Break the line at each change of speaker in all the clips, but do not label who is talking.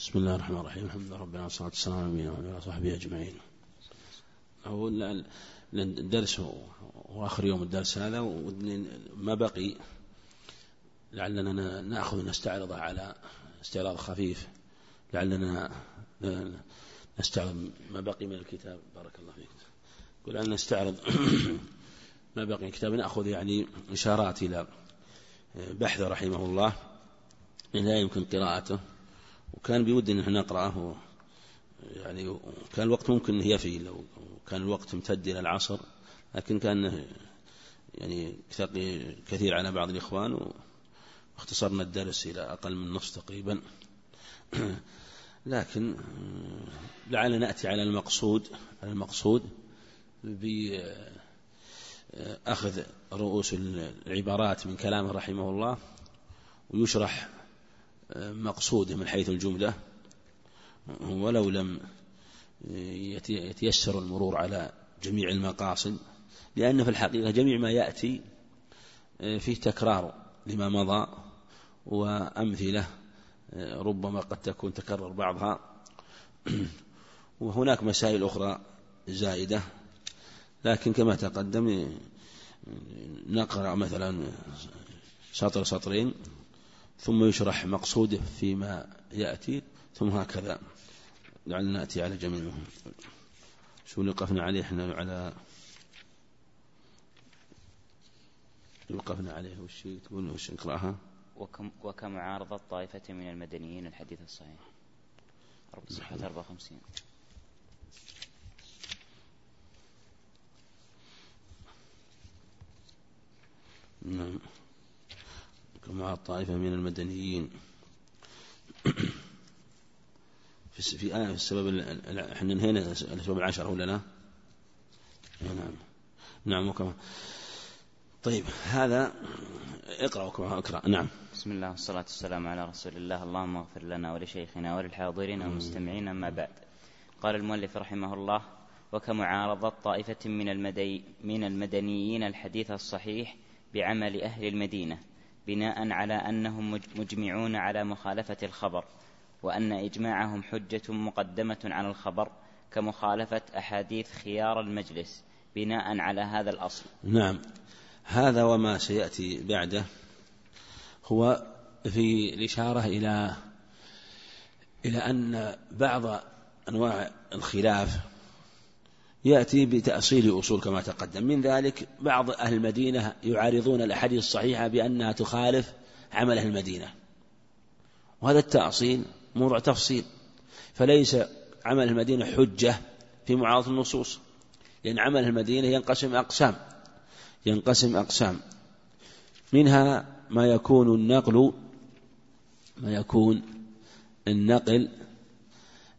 بسم الله الرحمن الرحيم. الحمد لله رب العالمين والصلاة والسلام على نبينا وعلى وصحبه أجمعين. هو الدرس وآخر يوم الدرس هذا ما بقي لعلنا نأخذ نستعرض على استعراض خفيف. لعلنا نستعرض ما بقي من الكتاب. بارك الله فيك. قل أن نستعرض ما بقي من الكتاب. نأخذ يعني إشارات إلى بحث رحمه الله لا يمكن قراءته. وكان بودي أن نقرأه يعني كان الوقت ممكن يفي لو كان الوقت امتد إلى العصر لكن كان يعني كثير على بعض الإخوان واختصرنا الدرس إلى أقل من نصف تقريبا. لكن لعلنا نأتي على المقصود على المقصود بأخذ رؤوس العبارات من كلامه رحمه الله ويشرح مقصوده من حيث الجملة ولو لم يتيسر المرور على جميع المقاصد لأن في الحقيقة جميع ما يأتي فيه تكرار لما مضى وأمثلة ربما قد تكون تكرر بعضها. وهناك مسائل أخرى زائدة لكن كما تقدم نقرأ مثلا سطر سطرين. ثم يشرح مقصوده فيما يأتي ثم هكذا. لعلنا نأتي على جميع شو اللي وقفنا عليه إحنا على؟ وقفنا عليه؟ وش تقول؟ وش نقرأها
وكم وكمعارضة طائفة من المدنيين الحديث الصحيح؟ صفحة 54
نعم. كما طائفة من المدنيين. في في آية في السبب إحنا انهينا الأسباب العشرة ولا لا؟ نعم. نعم وكما. طيب هذا اقرأ وكما اقرأ. نعم.
بسم الله والصلاة والسلام على رسول الله. اللهم اغفر لنا ولشيخنا وللحاضرين والمستمعين أما بعد. قال المؤلف رحمه الله وكمعارضة طائفة من, المدي من المدنيين الحديث الصحيح بعمل أهل المدينة بناء على أنهم مجمعون على مخالفة الخبر وأن إجماعهم حجة مقدمة على الخبر كمخالفة أحاديث خيار المجلس بناء على هذا الأصل.
نعم. هذا وما سيأتي بعده هو في الإشارة إلى إلى أن بعض أنواع الخلاف يأتي بتأصيل أصول كما تقدم. من ذلك بعض أهل المدينة يعارضون الأحاديث الصحيحة بأنها تخالف عمل أهل المدينة. وهذا التأصيل موضوع تفصيل فليس عمل المدينة حجة في معارضة النصوص لأن عمل المدينة ينقسم أقسام ينقسم أقسام. منها ما يكون النقل ما يكون النقل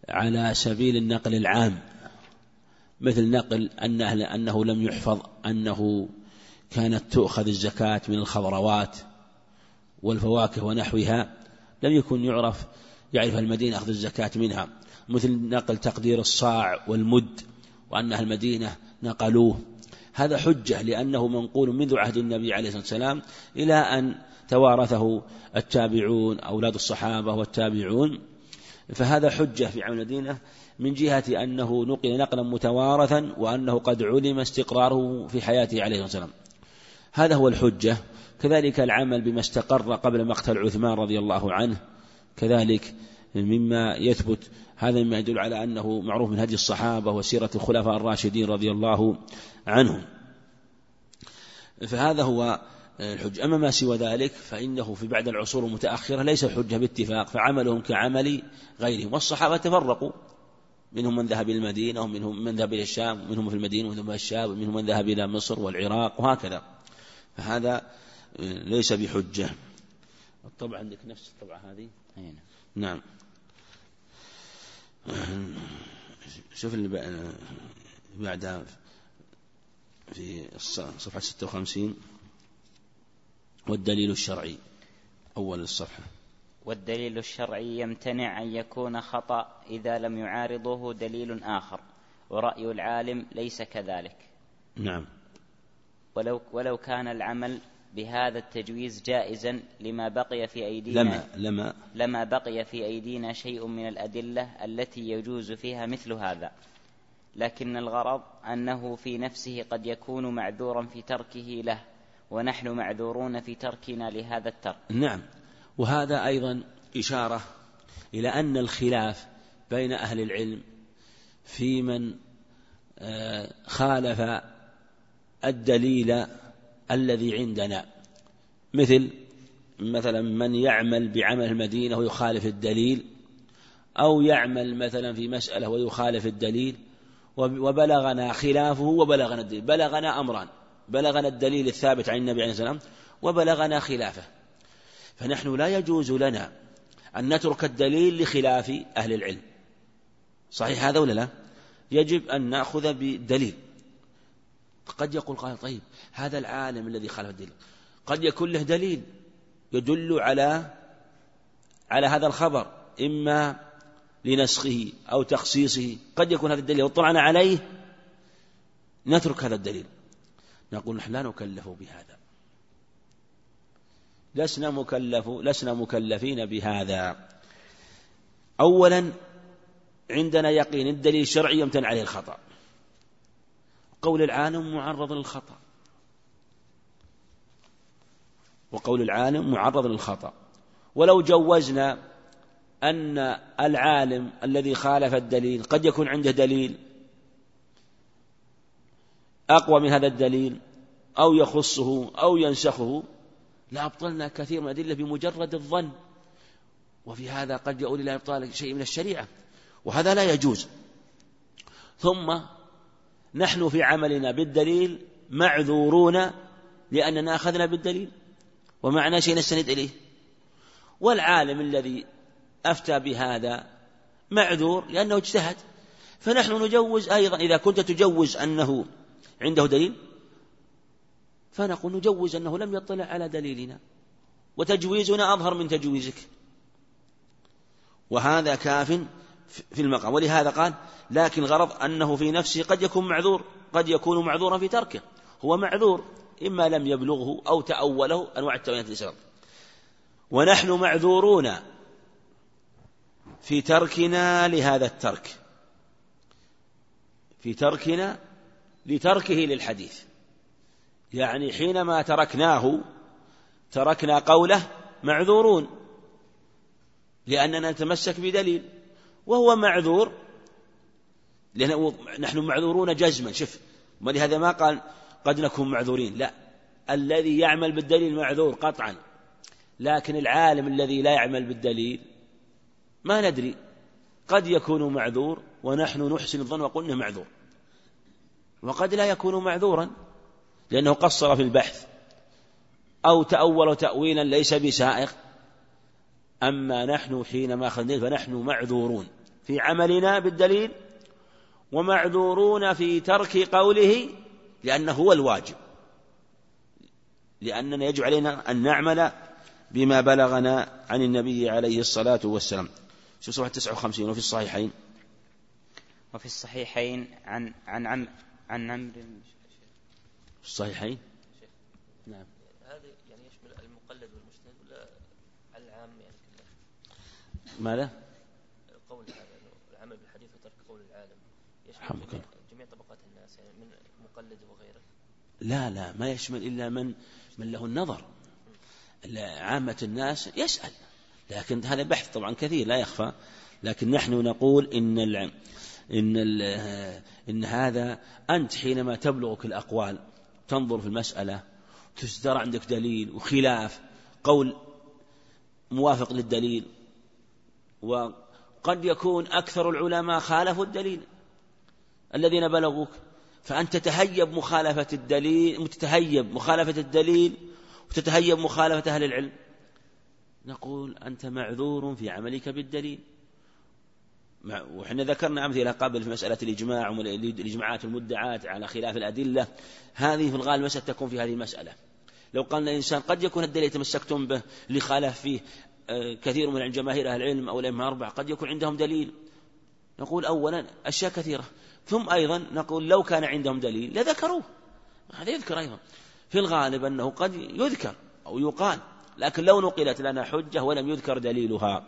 على سبيل النقل العام. مثل نقل أنه, أنه لم يحفظ أنه كانت تؤخذ الزكاة من الخضروات والفواكه ونحوها لم يكن يعرف يعرف المدينة أخذ الزكاة منها. مثل نقل تقدير الصاع والمد وأن أهل المدينة نقلوه. هذا حجة لأنه منقول منذ عهد النبي عليه الصلاة والسلام إلى أن توارثه التابعون أولاد الصحابة والتابعون. فهذا حجة في عمل المدينة من جهة أنه نقل نقلا متوارثا وأنه قد علم استقراره في حياته عليه الصلاة والسلام. هذا هو الحجة. كذلك العمل بما استقر قبل مقتل عثمان رضي الله عنه. كذلك مما يثبت هذا مما يدل على أنه معروف من هدي الصحابة وسيرة الخلفاء الراشدين رضي الله عنهم. فهذا هو الحجة. أما ما سوى ذلك فإنه في بعد العصور المتأخرة ليس حجة باتفاق فعملهم كعمل غيرهم. والصحابة تفرقوا. منهم من ذهب إلى المدينة ومنهم من ذهب إلى الشام ومنهم في المدينة ومنهم إلى الشام ومنهم من ذهب إلى مصر والعراق وهكذا. فهذا ليس بحجة. الطبع عندك نفس الطبعة هذه.
نعم.
نعم. شوف اللي بعدها في صفحة 56 والدليل الشرعي. أول الصفحة.
والدليل الشرعي يمتنع أن يكون خطأ إذا لم يعارضه دليل آخر ورأي العالم ليس كذلك.
نعم.
ولو, ولو كان العمل بهذا التجويز جائزا لما بقي في أيدينا.
لما لما؟
لما بقي في أيدينا شيء من الأدلة التي يجوز فيها مثل هذا. لكن الغرض أنه في نفسه قد يكون معذورا في تركه له ونحن معذورون في تركنا لهذا الترك.
نعم. وهذا أيضا إشارة إلى أن الخلاف بين أهل العلم في من آه، خالف الدليل الذي عندنا. مثل مثلا من يعمل بعمل المدينة ويخالف الدليل أو يعمل مثلا في مسألة ويخالف الدليل وبلغنا خلافه وبلغنا الدليل بلغنا أمران بلغنا الدليل الثابت عن النبي عليه السلام وبلغنا خلافه. فنحن لا يجوز لنا أن نترك الدليل لخلاف أهل العلم. صحيح هذا ولا لا؟ يجب أن نأخذ بدليل. قد يقول قال طيب هذا العالم الذي خالف الدليل. قد يكون له دليل يدل على على هذا الخبر إما لنسخه أو تخصيصه. قد يكون هذا الدليل لو طلعنا عليه نترك هذا الدليل. نقول نحن لا نكلف بهذا. لسنا مكلف لسنا مكلفين بهذا. أولا عندنا يقين الدليل الشرعي يمتنع عليه الخطأ. قول العالم معرض للخطأ. وقول العالم معرض للخطأ. ولو جوزنا أن العالم الذي خالف الدليل قد يكون عنده دليل أقوى من هذا الدليل أو يخصه أو ينسخه لأبطلنا كثير من الأدلة بمجرد الظن. وفي هذا قد يؤول إلى إبطال شيء من الشريعة. وهذا لا يجوز. ثم نحن في عملنا بالدليل معذورون لأننا أخذنا بالدليل. ومعنى شيء نستند إليه. والعالم الذي أفتى بهذا معذور لأنه اجتهد. فنحن نجوز أيضا إذا كنت تجوز أنه عنده دليل. فنقول نجوز أنه لم يطلع على دليلنا. وتجويزنا أظهر من تجويزك. وهذا كاف في المقام. ولهذا قال لكن غرض أنه في نفسه قد يكون معذور قد يكون معذورا في تركه. هو معذور إما لم يبلغه أو تأوله أنواع التأويلات الإسلام ونحن معذورون في تركنا لهذا الترك. في تركنا لتركه للحديث. يعني حينما تركناه تركنا قوله معذورون لأننا نتمسك بدليل وهو معذور لأنه نحن معذورون جزما. شف ولهذا ما قال قد نكون معذورين لا الذي يعمل بالدليل معذور قطعا لكن العالم الذي لا يعمل بالدليل ما ندري قد يكون معذور ونحن نحسن الظن وقلنا معذور وقد لا يكون معذورا. لأنه قصر في البحث. أو تأول تأويلا ليس بسائق. أما نحن حينما أخذنا فنحن معذورون في عملنا بالدليل ومعذورون في ترك قوله لأنه هو الواجب. لأننا يجب علينا أن نعمل بما بلغنا عن النبي عليه الصلاة والسلام. شوف صفحة 59 وفي الصحيحين.
وفي الصحيحين عن عن عم عن عمرو.
في الصحيحين؟ نعم.
هذا يعني يشمل المقلد والمجتهد ولا العام يعني كله؟
ماذا؟
قول العمل بالحديث وترك قول العالم.
يشمل
جميع, جميع طبقات الناس يعني من مقلد وغيره.
لا لا ما يشمل إلا من من له النظر. عامة الناس يسأل. لكن هذا بحث طبعا كثير لا يخفى. لكن نحن نقول إن ال إن ال إن هذا أنت حينما تبلغك الأقوال تنظر في المسألة تصدر عندك دليل وخلاف قول موافق للدليل. وقد يكون أكثر العلماء خالفوا الدليل الذين بلغوك. فأنت تتهيب مخالفة الدليل تتهيب مخالفة الدليل وتتهيب مخالفة أهل العلم. نقول أنت معذور في عملك بالدليل. وحنا ذكرنا أمثلة قبل في مسألة الإجماع والإجماعات المدعاة على خلاف الأدلة. هذه في الغالب مسألة تكون في هذه المسألة. لو قال الإنسان قد يكون الدليل تمسكتم به لخالف فيه آه، كثير من جماهير أهل العلم أو الأئمة الأربعة قد يكون عندهم دليل. نقول أولا أشياء كثيرة. ثم أيضا نقول لو كان عندهم دليل لذكروه. هذا يذكر أيضا. في الغالب أنه قد يذكر أو يقال لكن لو نقلت لنا حجة ولم يذكر دليلها.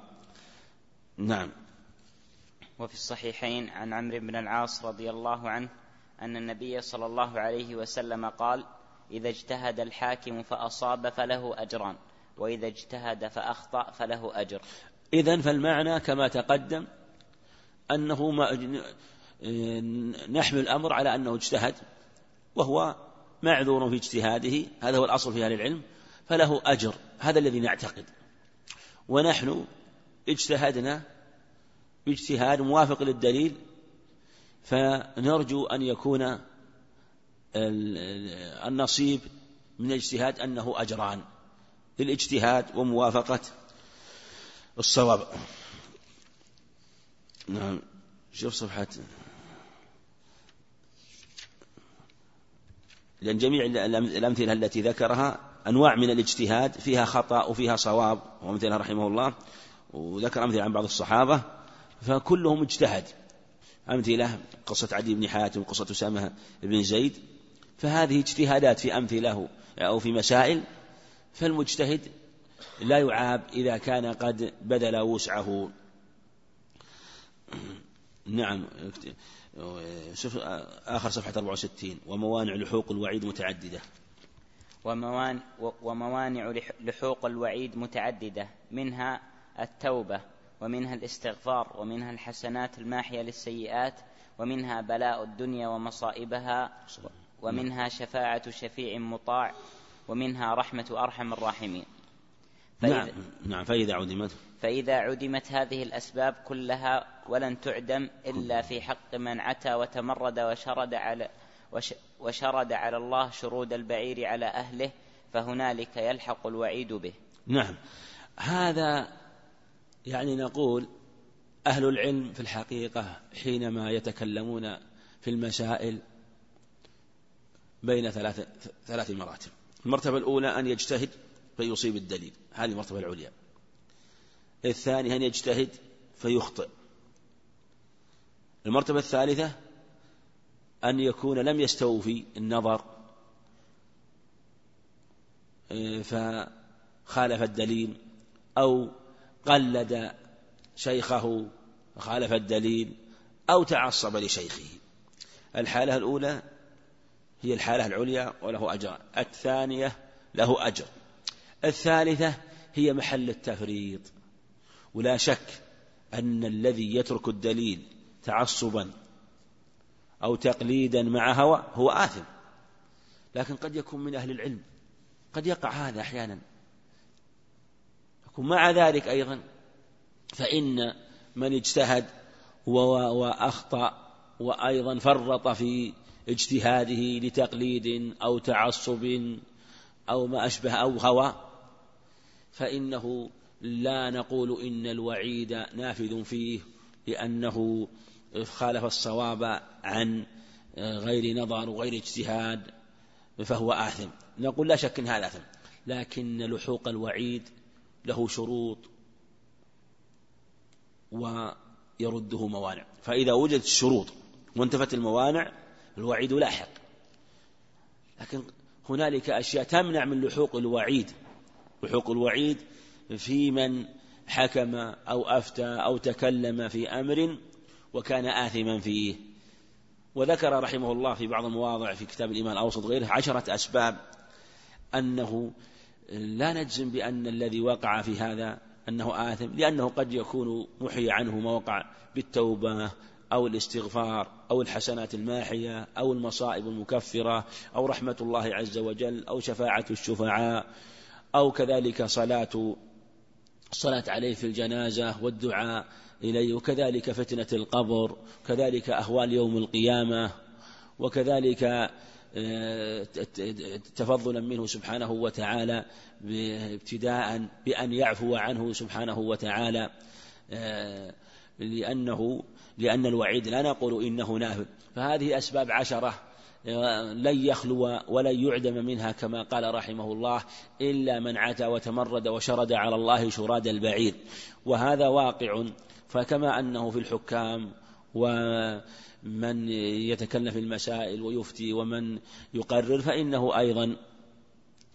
نعم.
وفي الصحيحين عن عمرو بن العاص رضي الله عنه أن النبي صلى الله عليه وسلم قال إذا اجتهد الحاكم فأصاب فله أجران وإذا اجتهد فأخطأ فله أجر.
إذا فالمعنى كما تقدم أنه ما نحمل الأمر على أنه اجتهد وهو معذور في اجتهاده هذا هو الأصل في أهل العلم فله أجر هذا الذي نعتقد. ونحن اجتهدنا باجتهاد موافق للدليل فنرجو أن يكون النصيب من الاجتهاد أنه أجران للاجتهاد وموافقة الصواب. نعم. شوف صفحة. لأن جميع الأمثلة التي ذكرها أنواع من الاجتهاد فيها خطأ وفيها صواب ومثلها رحمه الله وذكر أمثلة عن بعض الصحابة. فكلهم اجتهد. أمثلة قصة عدي بن حاتم وقصة أسامة بن زيد. فهذه اجتهادات في أمثلة أو في مسائل. فالمجتهد لا يعاب إذا كان قد بذل وسعه. نعم. شوف آخر صفحة 64 وموانع لحوق الوعيد متعددة.
وموانع لحوق الوعيد متعددة. منها التوبة. ومنها الاستغفار ومنها الحسنات الماحية للسيئات ومنها بلاء الدنيا ومصائبها ومنها شفاعة شفيع مطاع ومنها رحمة أرحم الراحمين.
نعم نعم فإذا عدمت.
فإذا عدمت هذه الأسباب كلها ولن تعدم إلا في حق من عتى وتمرد وشرد على وشرد على الله شرود البعير على أهله فهنالك يلحق الوعيد به.
نعم. هذا يعني نقول أهل العلم في الحقيقة حينما يتكلمون في المسائل بين ثلاث ثلاث مراتب. المرتبة الأولى أن يجتهد فيصيب الدليل. هذه المرتبة العليا. الثاني أن يجتهد فيخطئ. المرتبة الثالثة أن يكون لم يستوفي النظر آه، فخالف الدليل أو قلد شيخه وخالف الدليل أو تعصب لشيخه. الحالة الأولى هي الحالة العليا وله أجر. الثانية له أجر. الثالثة هي محل التفريط. ولا شك أن الذي يترك الدليل تعصبا أو تقليدا مع هوى هو آثم. لكن قد يكون من أهل العلم. قد يقع هذا أحيانا. ومع ذلك أيضا فإن من اجتهد وأخطأ وأيضا فرط في اجتهاده لتقليد أو تعصب أو ما أشبه أو هوى فإنه لا نقول إن الوعيد نافذ فيه لأنه خالف الصواب عن غير نظر وغير اجتهاد فهو آثم. نقول لا شك أن هذا آثم لكن لحوق الوعيد له شروط ويرده موانع. فإذا وجدت الشروط وانتفت الموانع الوعيد لاحق لكن هنالك أشياء تمنع من لحوق الوعيد. لحوق الوعيد في من حكم أو أفتى أو تكلم في أمر وكان آثما فيه. وذكر رحمه الله في بعض المواضع في كتاب الإيمان الأوسط غيره عشرة أسباب أنه لا نجزم بأن الذي وقع في هذا أنه آثم لأنه قد يكون محي عنه ما وقع بالتوبة أو الاستغفار أو الحسنات الماحية أو المصائب المكفرة أو رحمة الله عز وجل أو شفاعة الشفعاء أو كذلك صلاة الصلاة عليه في الجنازة والدعاء إليه وكذلك فتنة القبر كذلك أهوال يوم القيامة وكذلك تفضلا منه سبحانه وتعالى ابتداء بأن يعفو عنه سبحانه وتعالى آه، لأنه لأن الوعيد لا نقول إنه نافذ. فهذه أسباب عشرة لن يخلو ولن يعدم منها كما قال رحمه الله إلا من عتى وتمرد وشرد على الله شراد البعير. وهذا واقع فكما أنه في الحكام ومن يتكلم في المسائل ويفتي ومن يقرر فإنه أيضا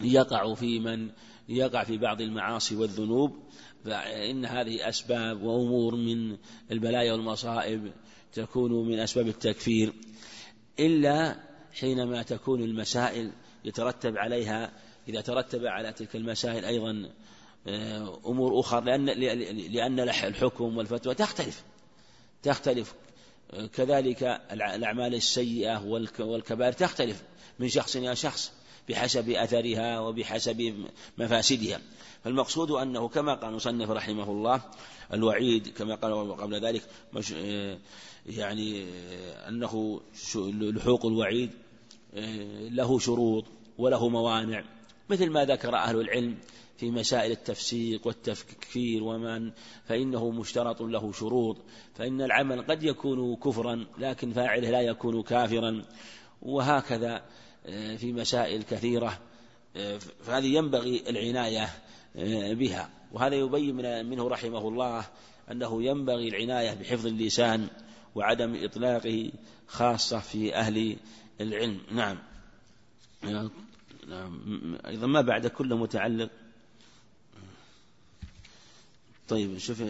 يقع في من يقع في بعض المعاصي والذنوب. فإن هذه أسباب وأمور من البلايا والمصائب تكون من أسباب التكفير إلا حينما تكون المسائل يترتب عليها إذا ترتب على تلك المسائل أيضا آه، أمور أخرى لأن لأن الحكم والفتوى تختلف تختلف كذلك الأعمال السيئة والكبائر تختلف من شخص إلى شخص بحسب أثرها وبحسب مفاسدها. فالمقصود أنه كما قال المصنف رحمه الله الوعيد كما قال قبل ذلك يعني أنه لحوق الوعيد له شروط وله موانع مثل ما ذكر أهل العلم في مسائل التفسيق والتفكير ومن فإنه مشترط له شروط. فإن العمل قد يكون كفرا لكن فاعله لا يكون كافرا. وهكذا آه، في مسائل كثيرة آه، فهذه ينبغي العناية آه، بها. وهذا يبين منه رحمه الله أنه ينبغي العناية بحفظ اللسان وعدم إطلاقه خاصة في أهل العلم. نعم. نعم. أيضا ما بعد كله متعلق. طيب شوف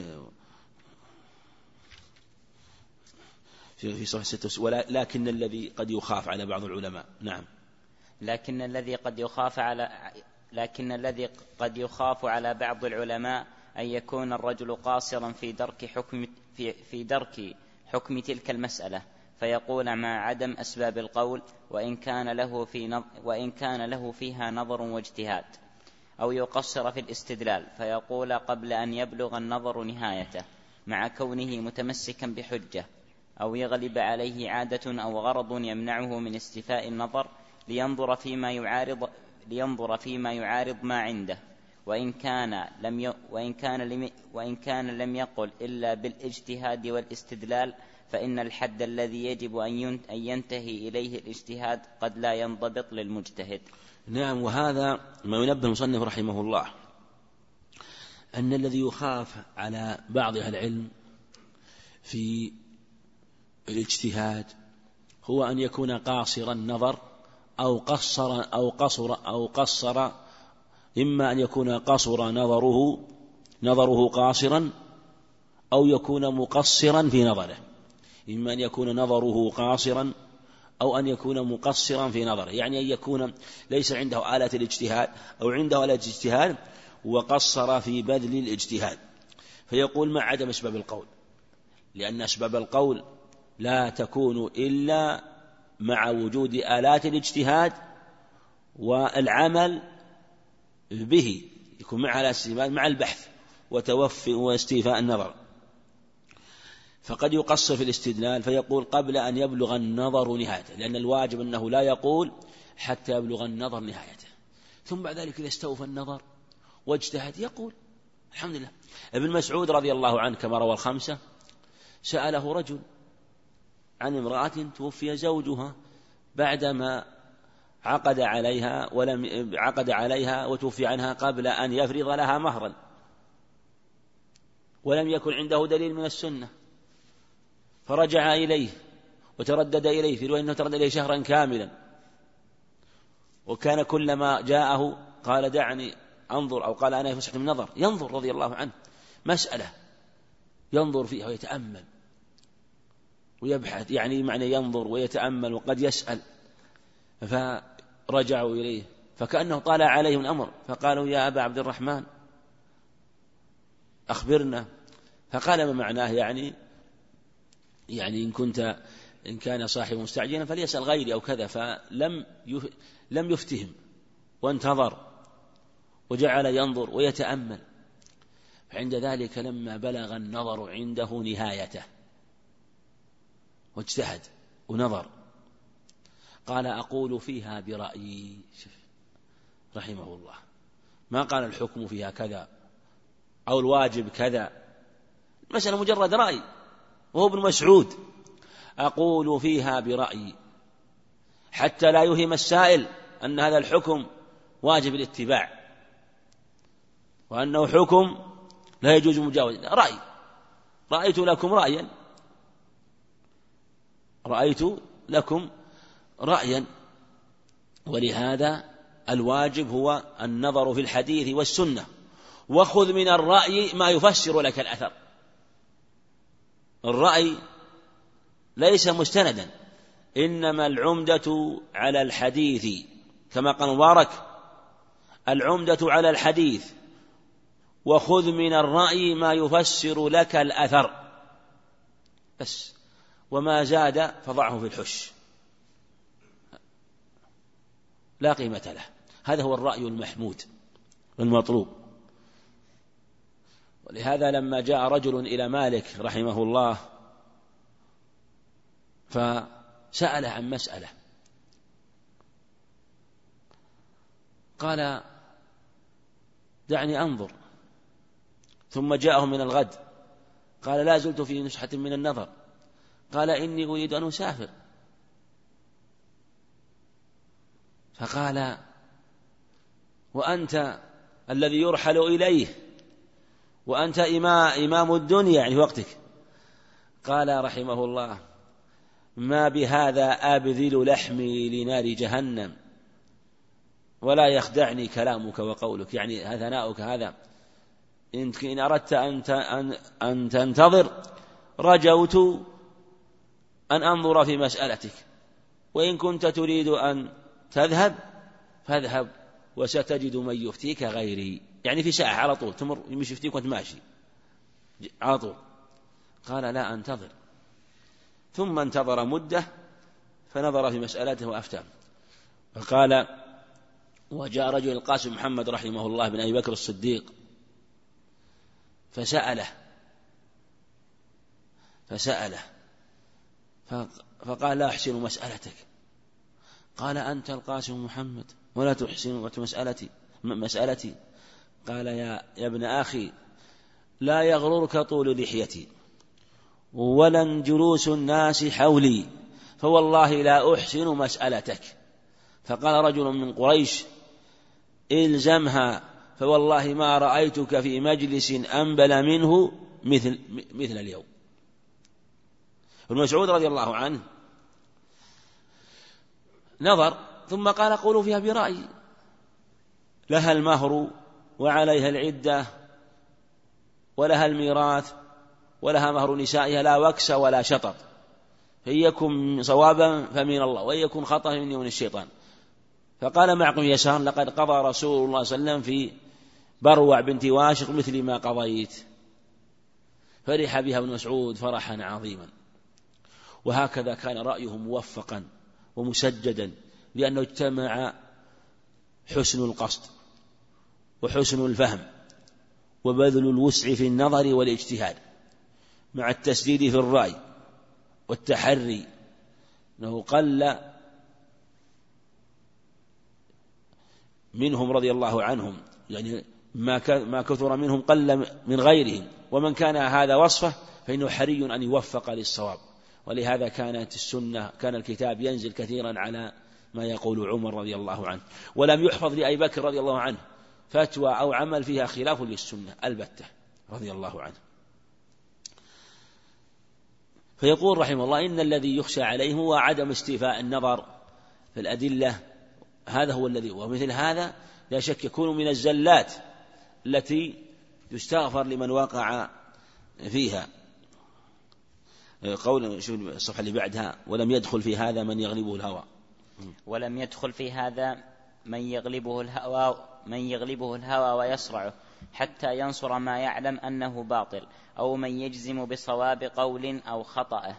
في في صفحة ستة ولكن الذي قد يخاف على بعض العلماء. نعم.
لكن الذي قد يخاف على لكن الذي قد يخاف على بعض العلماء أن يكون الرجل قاصرا في درك حكم في, في درك حكم تلك المسألة فيقول مع عدم أسباب القول وإن كان له في وإن كان له فيها نظر واجتهاد. أو يقصر في الاستدلال فيقول قبل أن يبلغ النظر نهايته مع كونه متمسكا بحجة أو يغلب عليه عادة أو غرض يمنعه من استيفاء النظر لينظر فيما يعارض لينظر فيما يعارض ما عنده. وإن كان لم ي... وإن كان لم... وإن كان لم يقل إلا بالإجتهاد والاستدلال فإن الحد الذي يجب أن ينتهي إليه الاجتهاد قد لا ينضبط للمجتهد.
نعم وهذا ما ينبه المصنف رحمه الله أن الذي يخاف على بعض أهل العلم في الاجتهاد هو أن يكون قاصر النظر أو قصر أو قصر أو قصر إما أن يكون قصر نظره نظره قاصرا أو يكون مقصرا في نظره إما أن يكون نظره قاصرا أو أن يكون مقصرا في نظره يعني أن يكون ليس عنده آلة الاجتهاد أو عنده آلة الاجتهاد وقصر في بذل الاجتهاد. فيقول مع عدم أسباب القول؟ لأن أسباب القول لا تكون إلا مع وجود آلات الاجتهاد والعمل به يكون مع مع البحث وتوفي واستيفاء النظر. فقد يقصر في الاستدلال فيقول قبل أن يبلغ النظر نهايته لأن الواجب أنه لا يقول حتى يبلغ النظر نهايته. ثم بعد ذلك إذا استوفى النظر واجتهد يقول الحمد لله. ابن مسعود رضي الله عنه كما روى الخمسة سأله رجل عن امرأة توفي زوجها بعدما عقد عليها ولم عقد عليها وتوفي عنها قبل أن يفرض لها مهرا. ولم يكن عنده دليل من السنة. فرجع إليه وتردد إليه في رواية أنه تردد إليه شهرا كاملا. وكان كلما جاءه قال دعني أنظر أو قال أنا فسحت من نظر ينظر رضي الله عنه. مسألة ينظر فيها ويتأمل. ويبحث يعني معنى ينظر ويتأمل وقد يسأل. فرجعوا إليه. فكأنه طالع عليهم الأمر. فقالوا يا أبا عبد الرحمن أخبرنا. فقال ما معناه يعني يعني إن كنت إن كان صاحب مستعجلا فليسأل غيري أو كذا فلم لم يفتهم وانتظر وجعل ينظر ويتأمل. فعند ذلك لما بلغ النظر عنده نهايته واجتهد ونظر. قال أقول فيها برأيي. رحمه الله. ما قال الحكم فيها كذا أو الواجب كذا. المسألة مجرد رأي. وهو ابن مسعود. أقول فيها برأيي. حتى لا يوهم السائل أن هذا الحكم واجب الاتباع. وأنه حكم لا يجوز مجاوزة. رأي. رأيت لكم رأيا. رأيت لكم رأيا. ولهذا الواجب هو النظر في الحديث والسنة. وخذ من الرأي ما يفسر لك الأثر. الرأي ليس مستندا إنما العمدة على الحديث كما قال مبارك العمدة على الحديث وخذ من الرأي ما يفسر لك الأثر. بس وما زاد فضعه في الحش. لا قيمة له. هذا هو الرأي المحمود المطلوب ولهذا لما جاء رجل إلى مالك رحمه الله فسأله عن مسألة. قال دعني أنظر. ثم جاءه من الغد. قال لا زلت في نسحة من النظر. قال إني أريد أن أسافر. فقال وأنت الذي يرحل إليه؟ وأنت إمام الدنيا يعني في وقتك. قال رحمه الله ما بهذا أبذل لحمي لنار جهنم؟ ولا يخدعني كلامك وقولك. يعني ثناؤك هذا. إن أردت أن أن تنتظر رجوت أن أنظر في مسألتك. وإن كنت تريد أن تذهب فاذهب وستجد من يفتيك غيري. يعني في ساعة على طول تمر يمشي يفتيك وأنت ماشي. على طول. قال لا أنتظر. ثم انتظر مدة فنظر في مسألته وأفتى. فقال وجاء رجل القاسم محمد رحمه الله بن أبي بكر الصديق فسأله فسأله فقال لا أحسن مسألتك. قال أنت القاسم محمد ولا تحسن مسألتي مسألتي. قال يا, يا ابن أخي لا يغررك طول لحيتي ولا جلوس الناس حولي فوالله لا أحسن مسألتك. فقال رجل من قريش إلزمها فوالله ما رأيتك في مجلس أنبل منه مثل مثل اليوم. ابن مسعود رضي الله عنه نظر ثم قال قولوا فيها برأيي لها المهر وعليها العدة ولها الميراث ولها مهر نسائها لا وكس ولا شطط. فإن يكن صوابا فمن الله وإن يكن خطأ فمن من الشيطان. فقال معكم يسار لقد قضى رسول الله صلى الله عليه وسلم في بروع بنت واشق مثل ما قضيت. فرح بها ابن مسعود فرحا عظيما. وهكذا كان رأيه موفقا ومسجدا لأنه اجتمع حسن القصد. وحسن الفهم وبذل الوسع في النظر والاجتهاد مع التسديد في الرأي والتحري. أنه قل منهم رضي الله عنهم يعني ما ما كثر منهم قل من غيرهم. ومن كان هذا وصفه فإنه حري أن يوفق للصواب. ولهذا كانت السنة كان الكتاب ينزل كثيرا على ما يقول عمر رضي الله عنه. ولم يحفظ لأبي بكر رضي الله عنه. فتوى أو عمل فيها خلاف للسنة البتة رضي الله عنه. فيقول رحمه الله إن الذي يخشى عليه هو عدم استيفاء النظر في الأدلة. هذا هو الذي ومثل هذا لا شك يكون من الزلات التي يستغفر لمن وقع فيها. قول شوف الصفحة اللي بعدها ولم يدخل في هذا من يغلبه الهوى.
ولم يدخل في هذا من يغلبه الهوى من يغلبه الهوى ويصرعه حتى ينصر ما يعلم أنه باطل أو من يجزم بصواب قول أو خطأه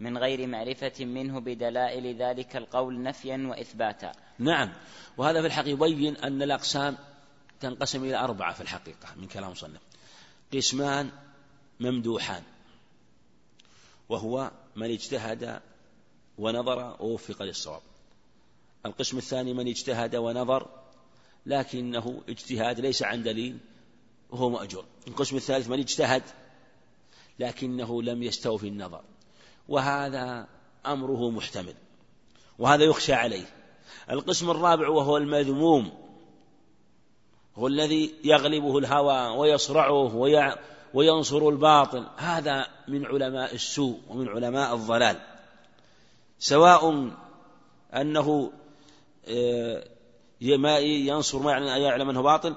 من غير معرفة منه بدلائل ذلك القول نفيا وإثباتا.
نعم. وهذا في الحقيقة يبين أن الأقسام تنقسم إلى أربعة في الحقيقة من كلام صنف قسمان ممدوحان وهو من اجتهد ونظر ووفق للصواب. القسم الثاني من اجتهد ونظر لكنه اجتهاد ليس عن دليل وهو مأجور. القسم الثالث من اجتهد لكنه لم يستوفي النظر. وهذا أمره محتمل وهذا يخشى عليه. القسم الرابع وهو المذموم هو الذي يغلبه الهوى ويصرعه وينصر الباطل. هذا من علماء السوء ومن علماء الضلال. سواء أنه ما ينصر ما يعلم أنه باطل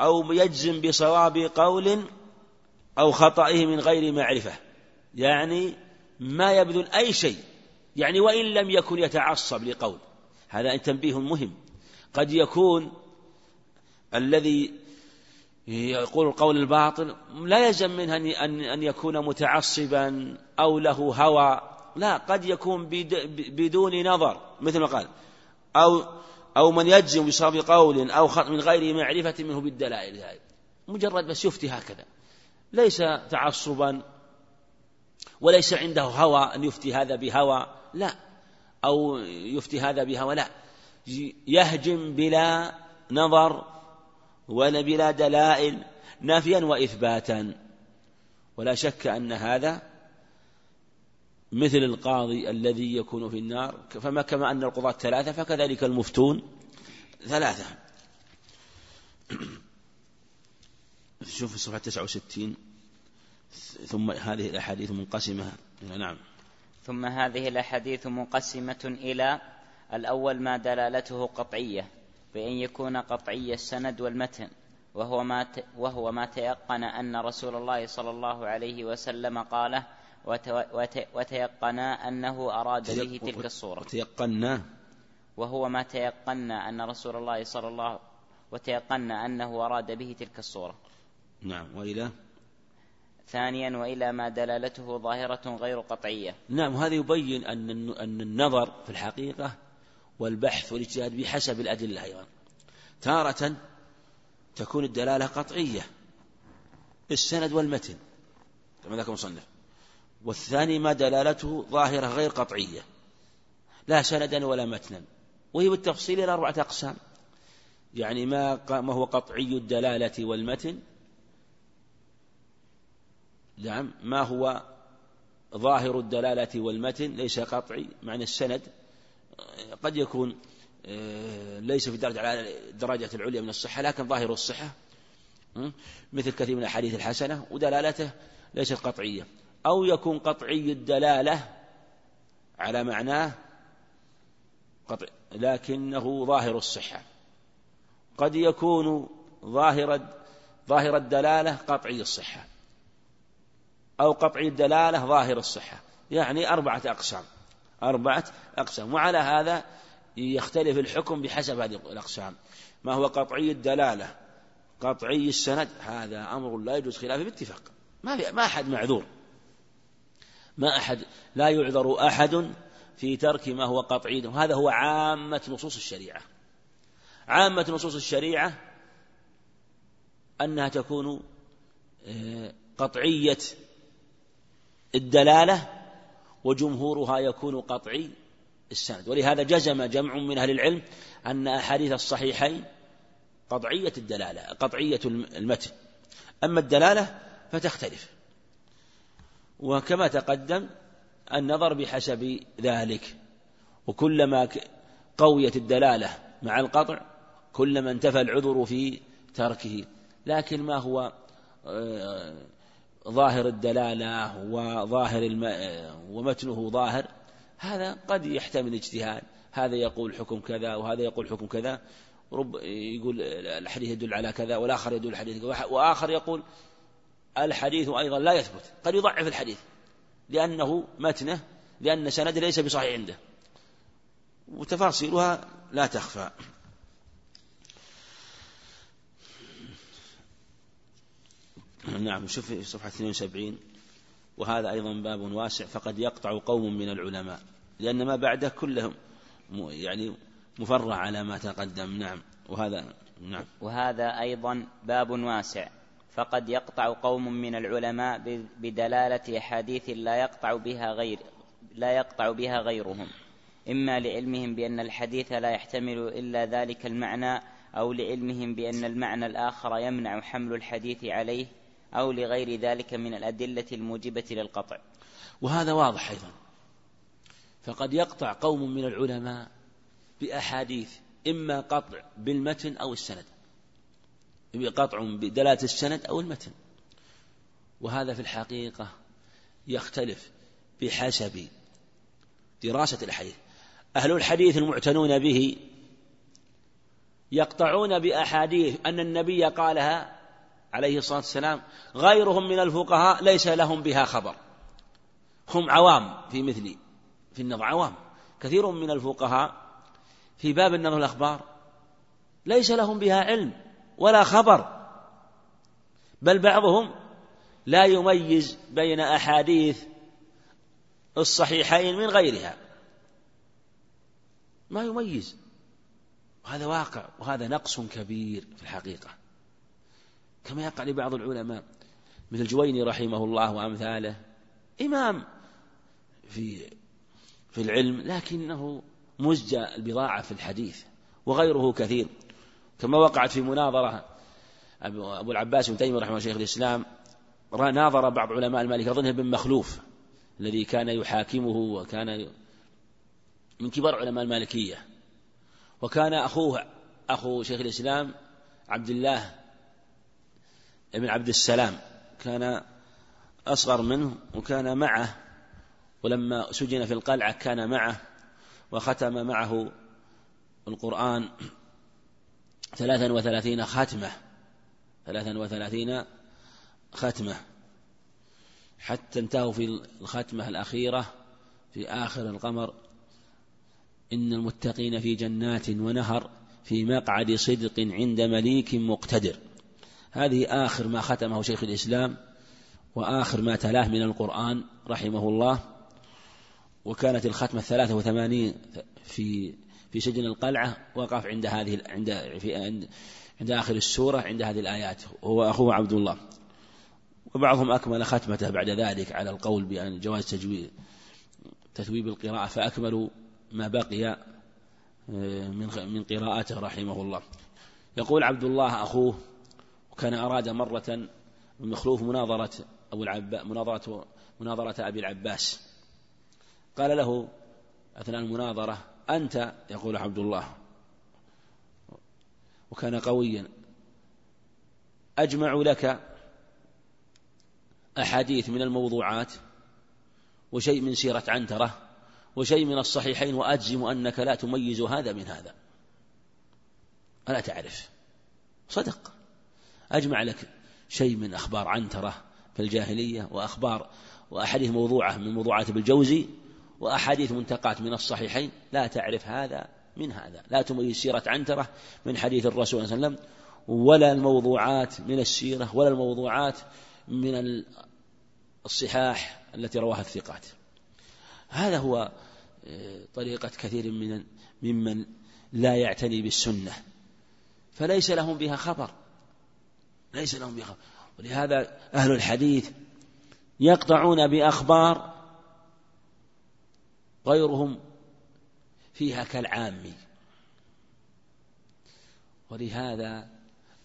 أو يجزم بصواب قول أو خطئه من غير معرفة. يعني ما يبذل أي شيء يعني وإن لم يكن يتعصب لقول. هذا تنبيه مهم. قد يكون الذي يقول القول الباطل لا يلزم منه أن أن يكون متعصبا أو له هوى. لا قد يكون بدون نظر مثل ما قال. أو أو من يجزم بصواب قول أو من غير معرفة منه بالدلائل. هذه مجرد بس يفتي هكذا. ليس تعصبا وليس عنده هوى أن يفتي هذا بهوى لا. أو يفتي هذا بهوى لا. يهجم بلا نظر ولا بلا دلائل نافيا وإثباتا. ولا شك أن هذا مثل القاضي الذي يكون في النار فما كما أن القضاة ثلاثة فكذلك المفتون ثلاثة. شوف في صفحة 69 ثم هذه الأحاديث منقسمة. نعم.
ثم هذه الأحاديث منقسمة إلى الأول ما دلالته قطعية بأن يكون قطعي السند والمتن وهو ما وهو ما تيقن أن رسول الله صلى الله عليه وسلم قاله وتيقنا أنه أراد به تلك الصورة.
وتيقنا.
وهو ما تيقنا أن رسول الله صلى الله وتيقنا أنه أراد به تلك الصورة.
نعم وإلى؟
ثانيا وإلى ما دلالته ظاهرة غير قطعية.
نعم وهذا يبين أن أن النظر في الحقيقة والبحث والاجتهاد بحسب الأدلة أيضا. تارة تكون الدلالة قطعية. السند والمتن. كما ذكر المصنف. والثاني ما دلالته ظاهرة غير قطعية. لا سندا ولا متنا. وهي بالتفصيل إلى أربعة أقسام. يعني ما ما هو قطعي الدلالة والمتن. نعم ما هو ظاهر الدلالة والمتن ليس قطعي معنى السند. قد يكون آه، ليس في درجة الدرجة العليا من الصحة لكن ظاهر الصحة. مثل كثير من الأحاديث الحسنة ودلالته ليست قطعية. أو يكون قطعي الدلالة على معناه قطع لكنه ظاهر الصحة. قد يكون ظاهر ظاهر الدلالة قطعي الصحة أو قطعي الدلالة ظاهر الصحة. يعني أربعة أقسام أربعة أقسام. وعلى هذا يختلف الحكم بحسب هذه الأقسام. ما هو قطعي الدلالة؟ قطعي السند. هذا أمر لا يجوز خلافه باتفاق. ما في ما أحد معذور. ما أحد لا يعذر أحد في ترك ما هو قطعي وهذا هو عامة نصوص الشريعة. عامة نصوص الشريعة أنها تكون آه، قطعية الدلالة وجمهورها يكون قطعي السند. ولهذا جزم جمع من أهل العلم أن أحاديث الصحيحين قطعية الدلالة قطعية المتن. أما الدلالة فتختلف. وكما تقدم النظر بحسب ذلك. وكلما قويت الدلالة مع القطع كلما انتفى العذر في تركه. لكن ما هو آه، ظاهر الدلالة وظاهر الم... ومتنه ظاهر هذا قد يحتمل اجتهاد هذا يقول حكم كذا وهذا يقول حكم كذا. رب يقول الحديث يدل على كذا والآخر يدل الحديث وآخر يقول الحديث أيضا لا يثبت قد يضعف الحديث لأنه متنه لأن سنده ليس بصحيح عنده. وتفاصيلها لا تخفى. نعم شوف صفحة 72 وهذا أيضا باب واسع فقد يقطع قوم من العلماء لأن ما بعده كلهم يعني مفرع على ما تقدم. نعم وهذا نعم.
وهذا أيضا باب واسع. فقد يقطع قوم من العلماء بدلالة أحاديث لا يقطع بها غير لا يقطع بها غيرهم. إما لعلمهم بأن الحديث لا يحتمل إلا ذلك المعنى أو لعلمهم بأن المعنى الآخر يمنع حمل الحديث عليه أو لغير ذلك من الأدلة الموجبة للقطع.
وهذا واضح أيضا. فقد يقطع قوم من العلماء بأحاديث إما قطع بالمتن أو السند. قطع بدلالة السند أو المتن. وهذا في الحقيقة يختلف بحسب دراسة الحديث. أهل الحديث المعتنون به يقطعون بأحاديث أن النبي قالها عليه الصلاة والسلام غيرهم من الفقهاء ليس لهم بها خبر. هم عوام في مثلي في النظر عوام. كثير من الفقهاء في باب النظر الأخبار ليس لهم بها علم. ولا خبر. بل بعضهم لا يميز بين أحاديث الصحيحين من غيرها. ما يميز. وهذا واقع وهذا نقص كبير في الحقيقة. كما يقع لبعض العلماء مثل الجويني رحمه الله وأمثاله. إمام في في العلم لكنه مزجى البضاعة في الحديث وغيره كثير. كما وقعت في مناظرة أبو العباس بن تيمية رحمه شيخ الإسلام ناظر بعض علماء المالك أظنه ابن مخلوف الذي كان يحاكمه وكان من كبار علماء المالكية. وكان أخوه أخو شيخ الإسلام عبد الله بن عبد السلام. كان أصغر منه وكان معه ولما سجن في القلعة كان معه وختم معه القرآن. ثلاثا وثلاثين ختمة. ثلاثا وثلاثين ختمة. حتى انتهوا في الختمة الأخيرة في آخر القمر. إن المتقين في جنات ونهر في مقعد صدق عند مليك مقتدر. هذه آخر ما ختمه شيخ الإسلام وآخر ما تلاه من القرآن رحمه الله. وكانت الختمة الثلاثة وثمانين في في سجن القلعة وقف عند هذه عند في عند, آخر السورة عند هذه الآيات هو أخوه عبد الله وبعضهم أكمل ختمته بعد ذلك على القول بأن جواز تجويد تثويب القراءة فأكملوا ما بقي آه، من من قراءته رحمه الله. يقول عبد الله أخوه وكان أراد مرة مخلوف مناظرة أبو العباس مناظرة مناظرة أبي العباس. قال له أثناء المناظرة أنت يقول عبد الله وكان قويا أجمع لك أحاديث من الموضوعات وشيء من سيرة عنترة وشيء من الصحيحين وأجزم أنك لا تميز هذا من هذا. ألا تعرف. صدق. أجمع لك شيء من أخبار عنترة في الجاهلية وأخبار وأحاديث موضوعة من موضوعات ابن الجوزي وأحاديث منتقات من الصحيحين لا تعرف هذا من هذا لا تميز سيرة عنترة من حديث الرسول صلى الله عليه وسلم ولا الموضوعات من السيرة ولا الموضوعات من الصحاح التي رواها الثقات. هذا هو آه، طريقة كثير من ممن لا يعتني بالسنة. فليس لهم بها خبر. ليس لهم بها خبر. ولهذا أهل الحديث يقطعون بأخبار غيرهم فيها كالعامي ولهذا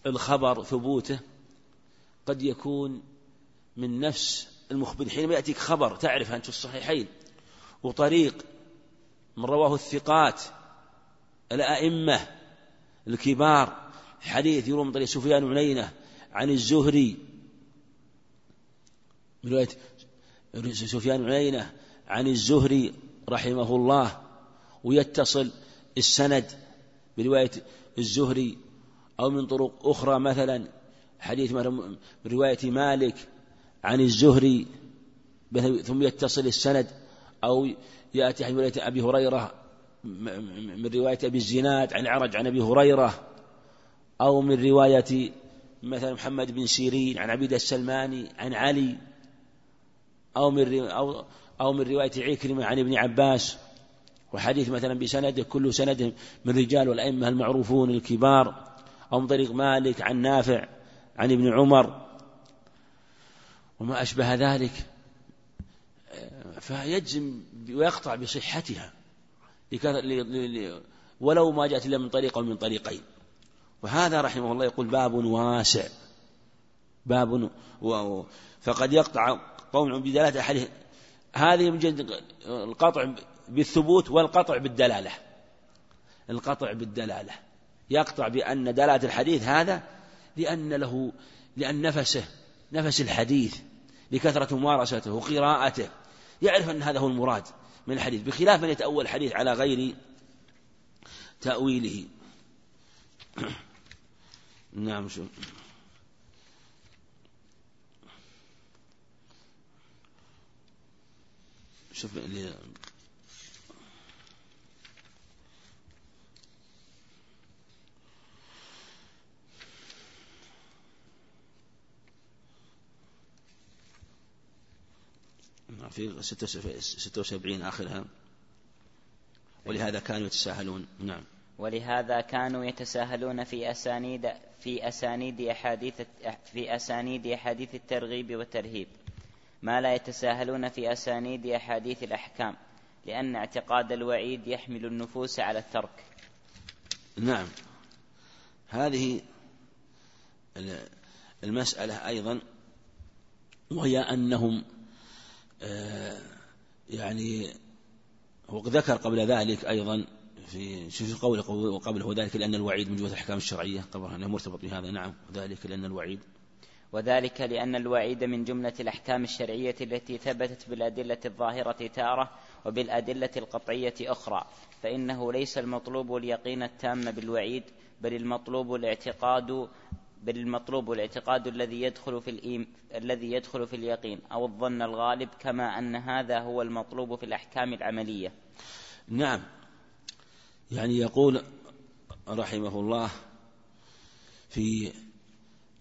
الخبر ثبوته قد يكون من نفس المخبر. حينما يأتيك خبر تعرف أنت في الصحيحين وطريق من رواه الثقات الأئمة الكبار حديث يروى من طريق سفيان بن عيينة عن الزهري من رواية سفيان بن عيينة عن الزهري رحمه الله ويتصل السند برواية الزهري أو من طرق أخرى مثلا حديث من رواية مالك عن الزهري ثم يتصل السند أو يأتي عن رواية أبي هريرة من رواية أبي الزناد عن عرج عن أبي هريرة أو من رواية مثلا محمد بن سيرين عن عبيد السلماني عن علي أو من أو أو من رواية عكرمة عن ابن عباس وحديث مثلا بسنده كل سند من رجال والأئمة المعروفون الكبار أو من طريق مالك عن نافع عن ابن عمر. وما أشبه ذلك فيجزم ويقطع بصحتها ولو ما جاءت إلا من طريق أو من طريقين. وهذا رحمه الله يقول باب واسع باب و... فقد يقطع قوم بدلالة أحاديث هذه من القطع بالثبوت والقطع بالدلالة. القطع بالدلالة. يقطع بأن دلالة الحديث هذا لأن له لأن نفسه نفس الحديث لكثرة ممارسته وقراءته يعرف أن هذا هو المراد من الحديث بخلاف من يتأول الحديث على غير تأويله. نعم شو؟ شوف اللي في ستة وسبعين آخرها. ولهذا كانوا يتساهلون. نعم.
ولهذا كانوا يتساهلون في أسانيد في أسانيد أحاديث في أسانيد أحاديث الترغيب والترهيب. ما لا يتساهلون في أسانيد أحاديث الأحكام لأن اعتقاد الوعيد يحمل النفوس على الترك.
نعم. هذه المسألة أيضا وهي أنهم آه، يعني هو ذكر قبل ذلك أيضا في شوف قوله وقبله ذلك لأن الوعيد من جهة الأحكام الشرعية أنه مرتبط بهذا نعم وذلك لأن الوعيد
وذلك لأن الوعيد من جملة الأحكام الشرعية التي ثبتت بالأدلة الظاهرة تارة وبالأدلة القطعية أخرى فإنه ليس المطلوب اليقين التام بالوعيد بل المطلوب الاعتقاد بل المطلوب الاعتقاد الذي يدخل في الإيم الذي يدخل في اليقين أو الظن الغالب كما أن هذا هو المطلوب في الأحكام العملية.
نعم. يعني يقول رحمه الله في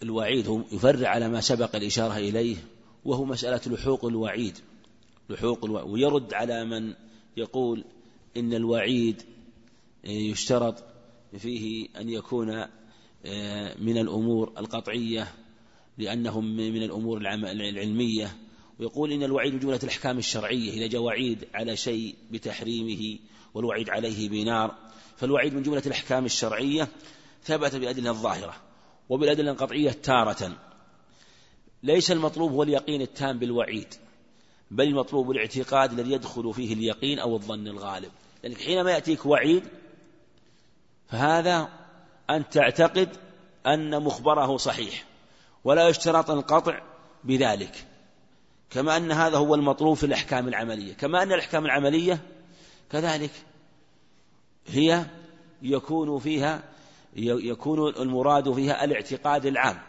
الوعيد هو يفرع على ما سبق الإشارة إليه وهو مسألة لحوق الوعيد. لحوق الوعيد. ويرد على من يقول إن الوعيد يشترط فيه أن يكون آه، من الأمور القطعية لأنهم من الأمور العلمية. ويقول إن الوعيد جملة الأحكام الشرعية إذا جاء وعيد على شيء بتحريمه والوعيد عليه بنار. فالوعيد من جملة الأحكام الشرعية ثبت بأدلة الظاهرة وبالأدلة القطعية تارة. ليس المطلوب هو اليقين التام بالوعيد بل المطلوب الاعتقاد الذي يدخل فيه اليقين أو الظن الغالب. لأنك حينما يأتيك وعيد فهذا أن تعتقد أن مخبره صحيح ولا يشترط القطع بذلك. كما أن هذا هو المطلوب في الأحكام العملية. كما أن الأحكام العملية كذلك هي يكون فيها يكون المراد فيها الاعتقاد العام.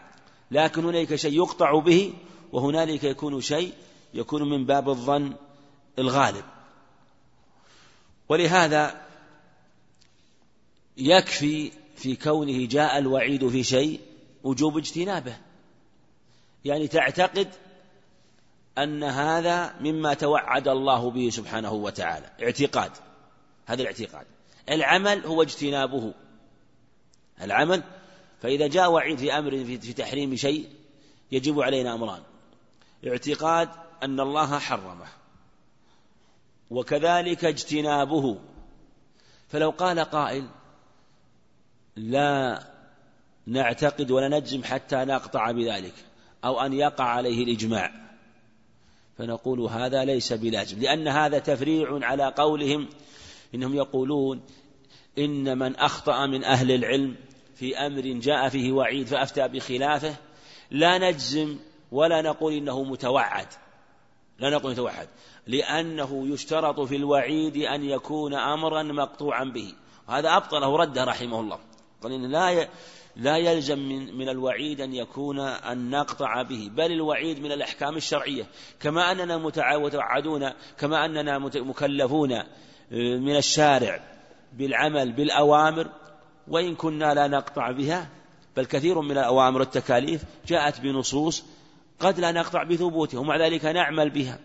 لكن هنالك شيء يقطع به وهنالك يكون شيء يكون من باب الظن الغالب. ولهذا يكفي في كونه جاء الوعيد في شيء وجوب اجتنابه. يعني تعتقد أن هذا مما توعد الله به سبحانه وتعالى. اعتقاد. هذا الاعتقاد. العمل هو اجتنابه. العمل فإذا جاء وعيد في أمر في تحريم شيء يجب علينا أمران. اعتقاد أن الله حرمه. وكذلك اجتنابه. فلو قال قائل لا نعتقد ولا نجزم حتى نقطع بذلك أو أن يقع عليه الإجماع. فنقول هذا ليس بلازم لأن هذا تفريع على قولهم إنهم يقولون إن من أخطأ من أهل العلم في أمر جاء فيه وعيد فأفتى بخلافه لا نجزم ولا نقول إنه متوعد. لا نقول متوعد لأنه يشترط في الوعيد أن يكون أمرا مقطوعا به. وهذا أبطله رده رحمه الله. قال إن لا لا يلزم من من الوعيد أن يكون أن نقطع به بل الوعيد من الأحكام الشرعية. كما أننا متعودون كما أننا مكلفون آه، من الشارع. بالعمل بالأوامر وإن كنا لا نقطع بها بل كثير من الأوامر والتكاليف جاءت بنصوص قد لا نقطع بثبوتها ومع ذلك نعمل بها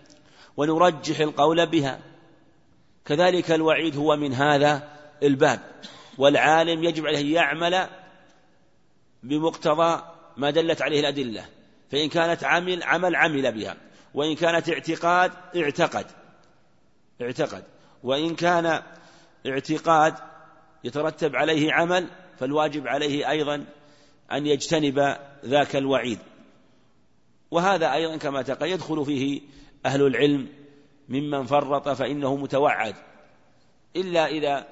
ونرجح القول بها. كذلك الوعيد هو من هذا الباب والعالم يجب عليه يعمل بمقتضى ما دلت عليه الأدلة. فإن كانت عمل عمل عمل بها وإن كانت اعتقاد اعتقد اعتقد. وإن كان اعتقاد يترتب عليه عمل فالواجب عليه أيضا أن يجتنب ذاك الوعيد. وهذا أيضا كما تقل يدخل فيه أهل العلم ممن فرط فإنه متوعد. إلا إذا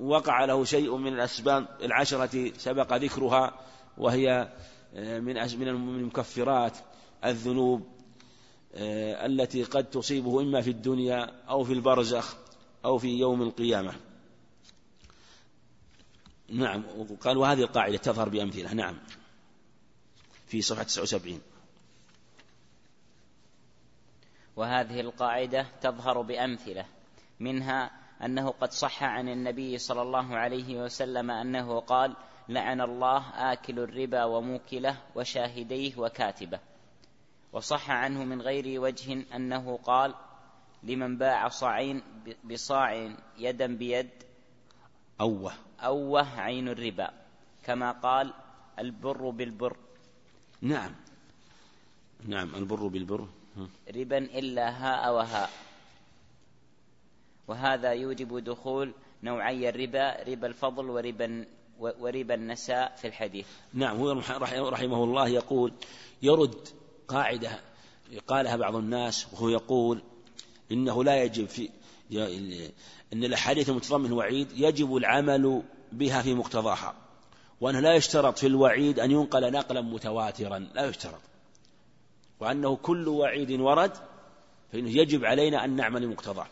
وقع له شيء من الأسباب العشرة سبق ذكرها وهي آه، من من مكفرات الذنوب آه، التي قد تصيبه إما في الدنيا أو في البرزخ أو في يوم القيامة. نعم وقال وهذه القاعدة تظهر بأمثلة. نعم. في صفحة 79
وهذه القاعدة تظهر بأمثلة منها أنه قد صح عن النبي صلى الله عليه وسلم أنه قال لعن الله آكل الربا وموكله وشاهديه وكاتبه وصح عنه من غير وجه أنه قال لمن باع صاعين بصاع يدا بيد
أوه.
أوه عين الربا. كما قال البر بالبر.
نعم. نعم البر بالبر.
ربا إلا هاء وهاء وهذا يوجب دخول نوعي الربا ربا الفضل وربا وربا النساء في الحديث.
نعم هو رحمه الله يقول يرد قاعدة قالها بعض الناس وهو يقول إنه لا يجب في أن الأحاديث المتضمن الوعيد يجب العمل بها في مقتضاها وأنه لا يشترط في الوعيد أن ينقل نقلا متواترا لا يشترط. وأنه كل وعيد ورد فإنه يجب علينا أن نعمل بمقتضاه.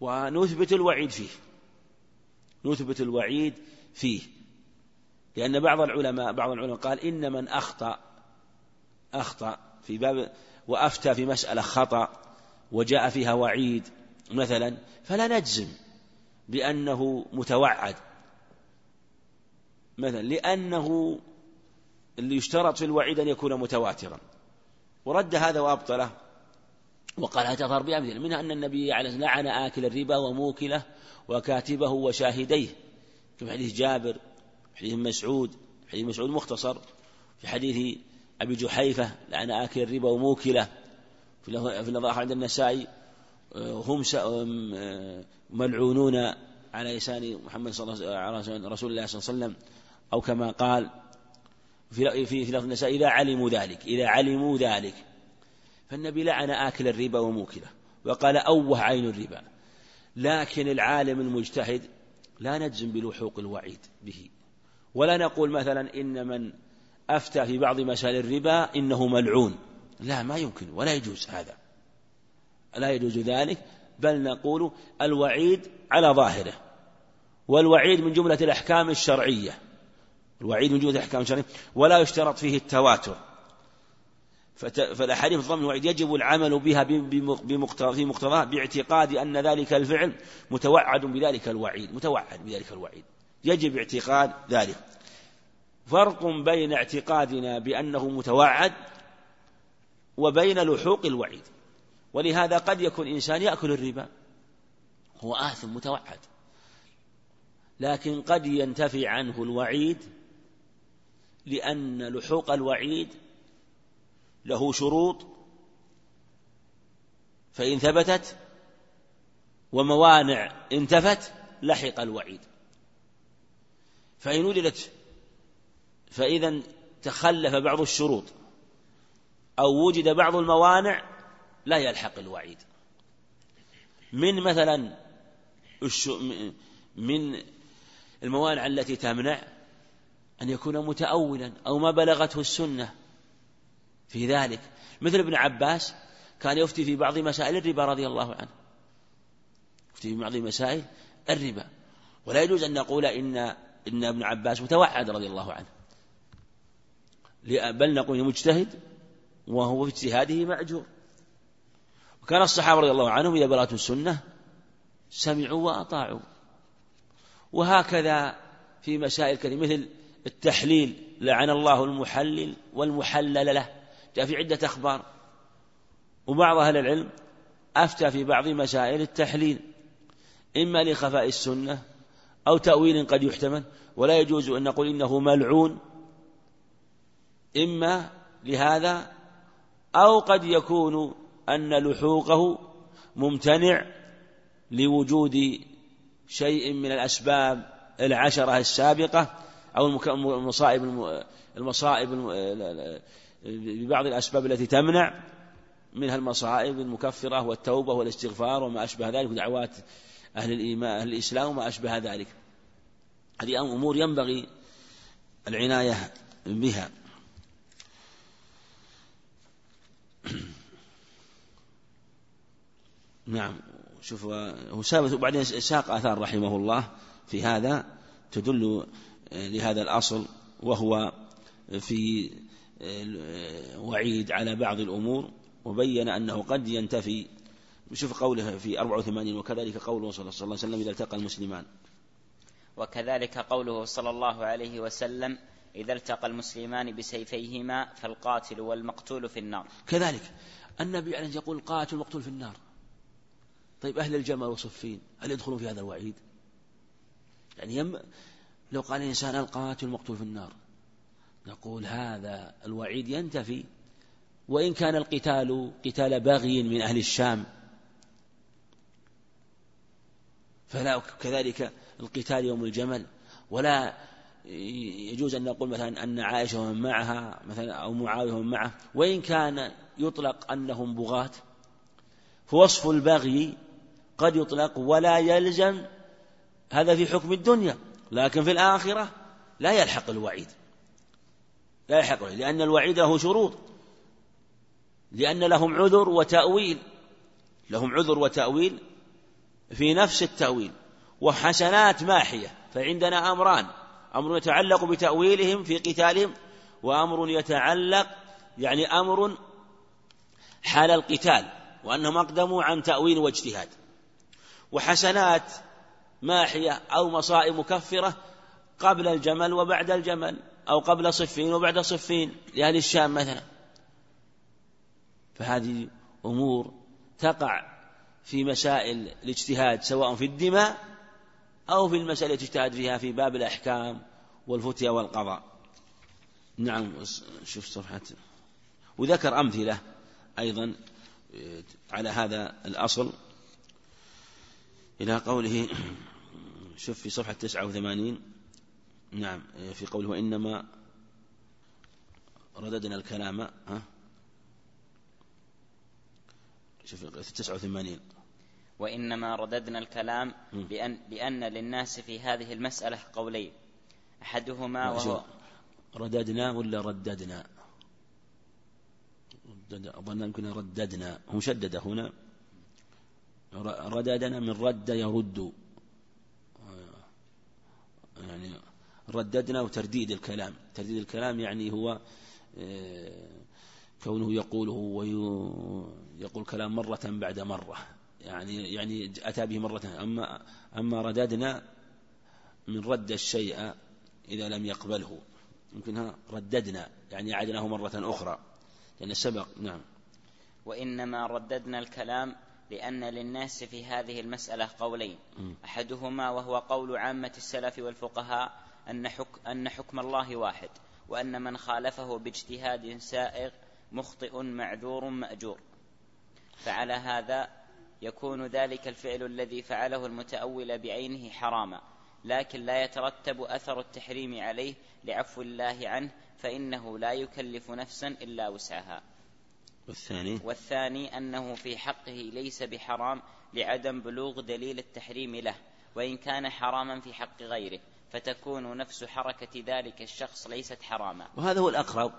ونثبت الوعيد فيه. نثبت الوعيد فيه. لأن بعض العلماء بعض العلماء قال إن من أخطأ أخطأ في باب وأفتى في مسألة خطأ وجاء فيها وعيد مثلا فلا نجزم بأنه متوعد. مثلا لأنه اللي يشترط في الوعيد أن يكون متواترا. ورد هذا وأبطله وقال تظهر بأمثلة منها أن النبي عليه لعن آكل الربا وموكله وكاتبه وشاهديه. في حديث جابر حديث مسعود حديث مسعود مختصر في حديث أبي جحيفة لعن آكل الربا وموكله. في النظائر عند النسائي هم ملعونون على لسان محمد صلى الله عليه وسلم رسول الله صلى الله عليه وسلم. أو كما قال في في في النساء إذا علموا ذلك إذا علموا ذلك فالنبي لعن آكل الربا وموكله وقال أوه عين الربا. لكن العالم المجتهد لا نجزم بلحوق الوعيد به. ولا نقول مثلا إن من أفتى في بعض مسائل الربا إنه ملعون. لا ما يمكن ولا يجوز هذا. لا يجوز ذلك بل نقول الوعيد على ظاهره. والوعيد من جملة الأحكام الشرعية. الوعيد من جملة الأحكام الشرعية. ولا يشترط فيه التواتر. فالأحاديث ضمن الوعيد يجب العمل بها في مقتضاه باعتقاد أن ذلك الفعل متوعد بذلك الوعيد متوعد بذلك الوعيد. يجب اعتقاد ذلك. فرق بين اعتقادنا بأنه متوعد وبين لحوق الوعيد. ولهذا قد يكون إنسان يأكل الربا. هو آثم متوعد. لكن قد ينتفي عنه الوعيد لأن لحوق الوعيد له شروط. فإن ثبتت وموانع انتفت لحق الوعيد. فإن وجدت فإذا تخلف بعض الشروط أو وجد بعض الموانع لا يلحق الوعيد. من مثلا من الموانع التي تمنع أن يكون متأولا أو ما بلغته السنة في ذلك. مثل ابن عباس كان يفتي في بعض مسائل الربا رضي الله عنه. يفتي في بعض مسائل الربا. ولا يجوز أن نقول إن إن ابن عباس متوعد رضي الله عنه. بل نقول مجتهد وهو في اجتهاده مأجور. وكان الصحابة رضي الله عنهم إذا بلغتهم السنة سمعوا وأطاعوا. وهكذا في مسائل كثيرة مثل التحليل لعن الله المحلل والمحلل له. جاء في عدة أخبار. وبعض أهل العلم أفتى في بعض مسائل التحليل. إما لخفاء السنة أو تأويل قد يحتمل ولا يجوز أن نقول إنه ملعون. إما لهذا أو قد يكون أن لحوقه ممتنع لوجود شيء من الأسباب العشرة السابقة أو المصائب المصائب ببعض الأسباب التي تمنع منها المصائب المكفرة والتوبة والاستغفار وما أشبه ذلك ودعوات أهل الإيمان أهل الإسلام وما أشبه ذلك. هذه أمور ينبغي العناية بها. نعم. شوف هو ثابت وبعدين ساق آثار رحمه الله في هذا تدل لهذا الأصل وهو في وعيد على بعض الأمور وبين أنه قد ينتفي. شوف قوله في 84 وكذلك قوله صلى الله عليه وسلم إذا التقى المسلمان.
وكذلك قوله صلى الله عليه وسلم إذا التقى المسلمان بسيفيهما فالقاتل والمقتول في النار.
كذلك النبي عليه يقول القاتل والمقتول في النار. طيب أهل الجمل وصفين هل يدخلون في هذا الوعيد؟ يعني يم لو قال الإنسان القاتل المقتول في النار نقول هذا الوعيد ينتفي. وإن كان القتال قتال باغي من أهل الشام فلا كذلك القتال يوم الجمل. ولا يجوز أن نقول مثلا أن عائشة ومن معها مثلا أو معاوية ومن معه. وإن كان يطلق أنهم بغاة فوصف البغي قد يطلق ولا يلزم هذا في حكم الدنيا لكن في الآخرة لا يلحق الوعيد. لا يلحق الوعيد لأن الوعيد له شروط. لأن لهم عذر وتأويل لهم عذر وتأويل في نفس التأويل وحسنات ماحية فعندنا أمران أمر يتعلق بتأويلهم في قتالهم وأمر يتعلق يعني أمر حال القتال وأنهم أقدموا عن تأويل واجتهاد. وحسنات ماحية أو مصائب مكفرة قبل الجمل وبعد الجمل أو قبل صفين وبعد صفين لأهل الشام مثلا. فهذه أمور تقع في مسائل الاجتهاد سواء في الدماء أو في المسألة تجتهد فيها في باب الأحكام والفتيا والقضاء. نعم شوف صفحة. وذكر أمثلة أيضا على هذا الأصل. إلى قوله شوف في صفحة تسعة وثمانين نعم في قوله وإنما رددنا الكلام ها؟ شوف تسعة وثمانين.
وإنما رددنا الكلام بأن, بأن للناس في هذه المسألة قولين أحدهما وهو
رددنا ولا رددنا؟ أظن يمكن رددنا هم شدد هنا. رددنا من رد يرد يعني رددنا وترديد الكلام. ترديد الكلام يعني هو آه، كونه يقوله ويقول كلام مرة بعد مرة. يعني يعني أتى به مرة. أما أما رددنا من رد الشيء إذا لم يقبله. يمكنها رددنا. يعني أعدناه مرة أخرى. يعني سبق نعم.
وإنما رددنا الكلام لأن للناس في هذه المسألة قولين. أحدهما وهو قول عامة السلف والفقهاء أن, حك أن حكم الله واحد وأن من خالفه باجتهاد سائغ مخطئ معذور مأجور. فعلى هذا يكون ذلك الفعل الذي فعله المتأول بعينه حراما لكن لا يترتب أثر التحريم عليه لعفو الله عنه فإنه لا يكلف نفسا إلا وسعها.
والثاني؟
والثاني أنه في حقه ليس بحرام لعدم بلوغ دليل التحريم له وإن كان حراما في حق غيره فتكون نفس حركة ذلك الشخص ليست حراما.
وهذا هو الأقرب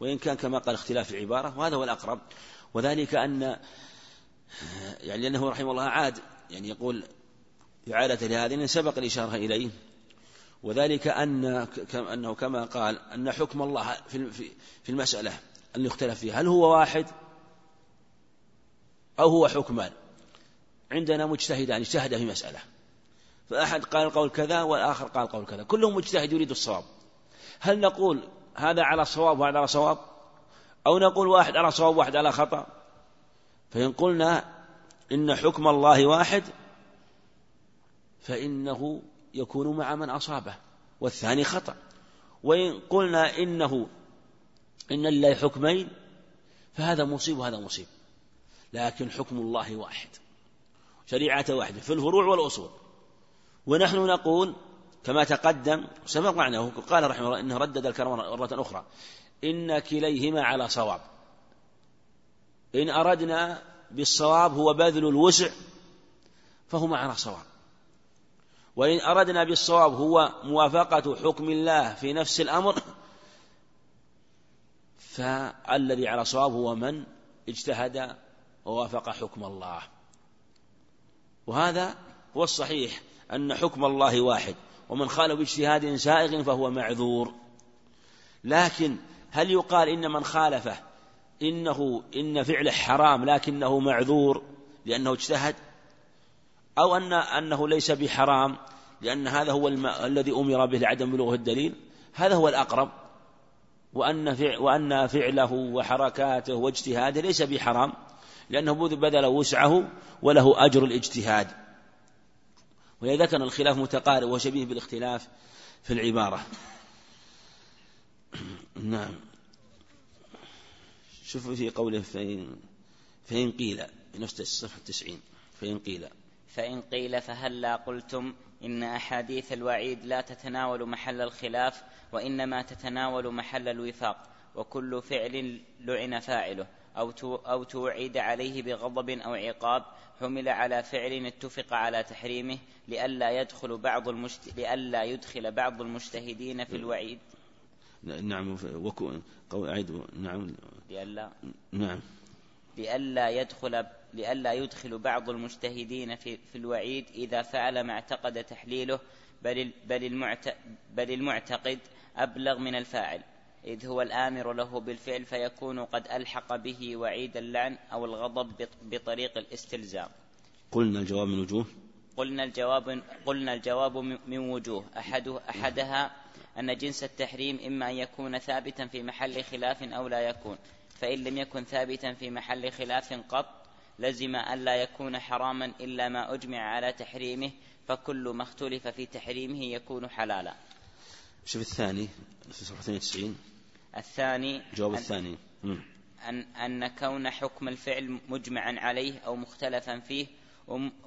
وإن كان كما قال اختلاف العبارة وهذا هو الأقرب. وذلك أن يعني لأنه رحمه الله عاد يعني يقول إعادة لهذه سبق الإشارة إليه. وذلك أن أنه كما قال أن حكم الله في المسألة اللي يختلف فيها هل هو واحد أو هو حكمان؟ عندنا مجتهدان اجتهد في مسألة. فأحد قال القول كذا والآخر قال القول كذا. كلهم مجتهد يريد الصواب. هل نقول هذا على صواب وهذا على صواب؟ أو نقول واحد على صواب واحد على خطأ؟ فإن قلنا إن حكم الله واحد فإنه يكون مع من أصابه والثاني خطأ. وإن قلنا إنه إن لله حكمين فهذا مصيب وهذا مصيب. لكن حكم الله واحد شريعة واحدة في الفروع والأصول. ونحن نقول كما تقدم سبق معنا قال رحمه الله إنه ردد الكلام مرة أخرى إن كليهما على صواب. إن أردنا بالصواب هو بذل الوسع فهو على صواب. وإن أردنا بالصواب هو موافقة حكم الله في نفس الأمر فالذي على صواب هو من؟ اجتهد ووافق حكم الله. وهذا هو الصحيح أن حكم الله واحد ومن خالف باجتهاد سائغ فهو معذور. لكن هل يقال إن من خالفه إنه إن فعله حرام لكنه معذور لأنه اجتهد؟ أو أن أنه ليس بحرام لأن هذا هو. الذي أمر به لعدم بلوغه الدليل؟ هذا هو الأقرب. وأن. وأن فعله وحركاته واجتهاده ليس بحرام لأنه بذل وسعه وله أجر الاجتهاد. ولذا كان الخلاف متقارب وشبيه بالاختلاف في العبارة. نعم. شوفوا في قوله فإن, فإن قيل نفس الصفحة التسعين. فإن قيل.
فإن قيل فهلا قلتم إن أحاديث الوعيد لا تتناول محل الخلاف وإنما تتناول محل الوفاق وكل فعل لعن فاعله أو أو توعد عليه بغضب أو عقاب حمل على فعل اتفق على تحريمه لئلا يدخل بعض المشت... لئلا يدخل بعض المجتهدين في الوعيد.
نعم وكو عيد نعم.
لئلا.
نعم.
لئلا يدخل لئلا يدخل بعض المجتهدين في, في الوعيد إذا فعل ما اعتقد تحليله بل بل, المعت بل المعتقد أبلغ من الفاعل. إذ هو الآمر له بالفعل فيكون قد ألحق به وعيد اللعن أو الغضب بطريق الاستلزام.
قلنا الجواب من وجوه؟
قلنا الجواب قلنا الجواب من وجوه. أحد أحدها أن جنس التحريم إما أن يكون ثابتا في محل خلاف أو لا يكون. فإن لم يكن ثابتا في محل خلاف قط لزم ألا يكون حراما إلا ما أجمع على تحريمه فكل ما اختلف في تحريمه يكون حلالا.
شوف الثاني في صفحة 92
الثاني
الجواب الثاني.
أن, أن كون حكم الفعل مجمعا عليه أو مختلفا فيه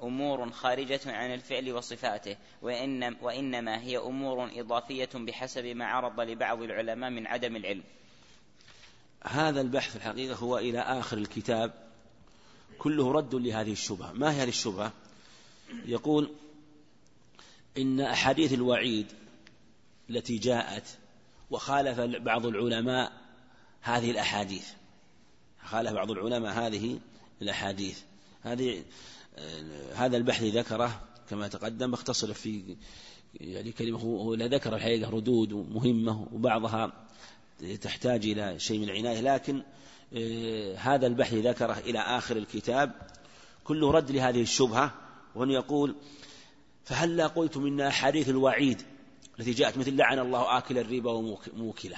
أمور خارجة عن الفعل وصفاته وإن وإنما هي أمور إضافية بحسب ما عرض لبعض العلماء من عدم العلم.
هذا البحث الحقيقة هو إلى آخر الكتاب كله رد لهذه الشبهة. ما هي هذه الشبهة؟ يقول إن أحاديث الوعيد التي جاءت وخالف بعض العلماء هذه الأحاديث. خالف بعض العلماء هذه الأحاديث. هذه هذا البحث ذكره كما تقدم اختصر في يعني كلمة هو ذكر الحقيقة ردود مهمة وبعضها تحتاج إلى شيء من العناية لكن هذا البحث ذكره إلى آخر الكتاب. كله رد لهذه الشبهة وهنا يقول فهلا قلتم إن أحاديث الوعيد التي جاءت مثل لعن الله آكل الربا وموكله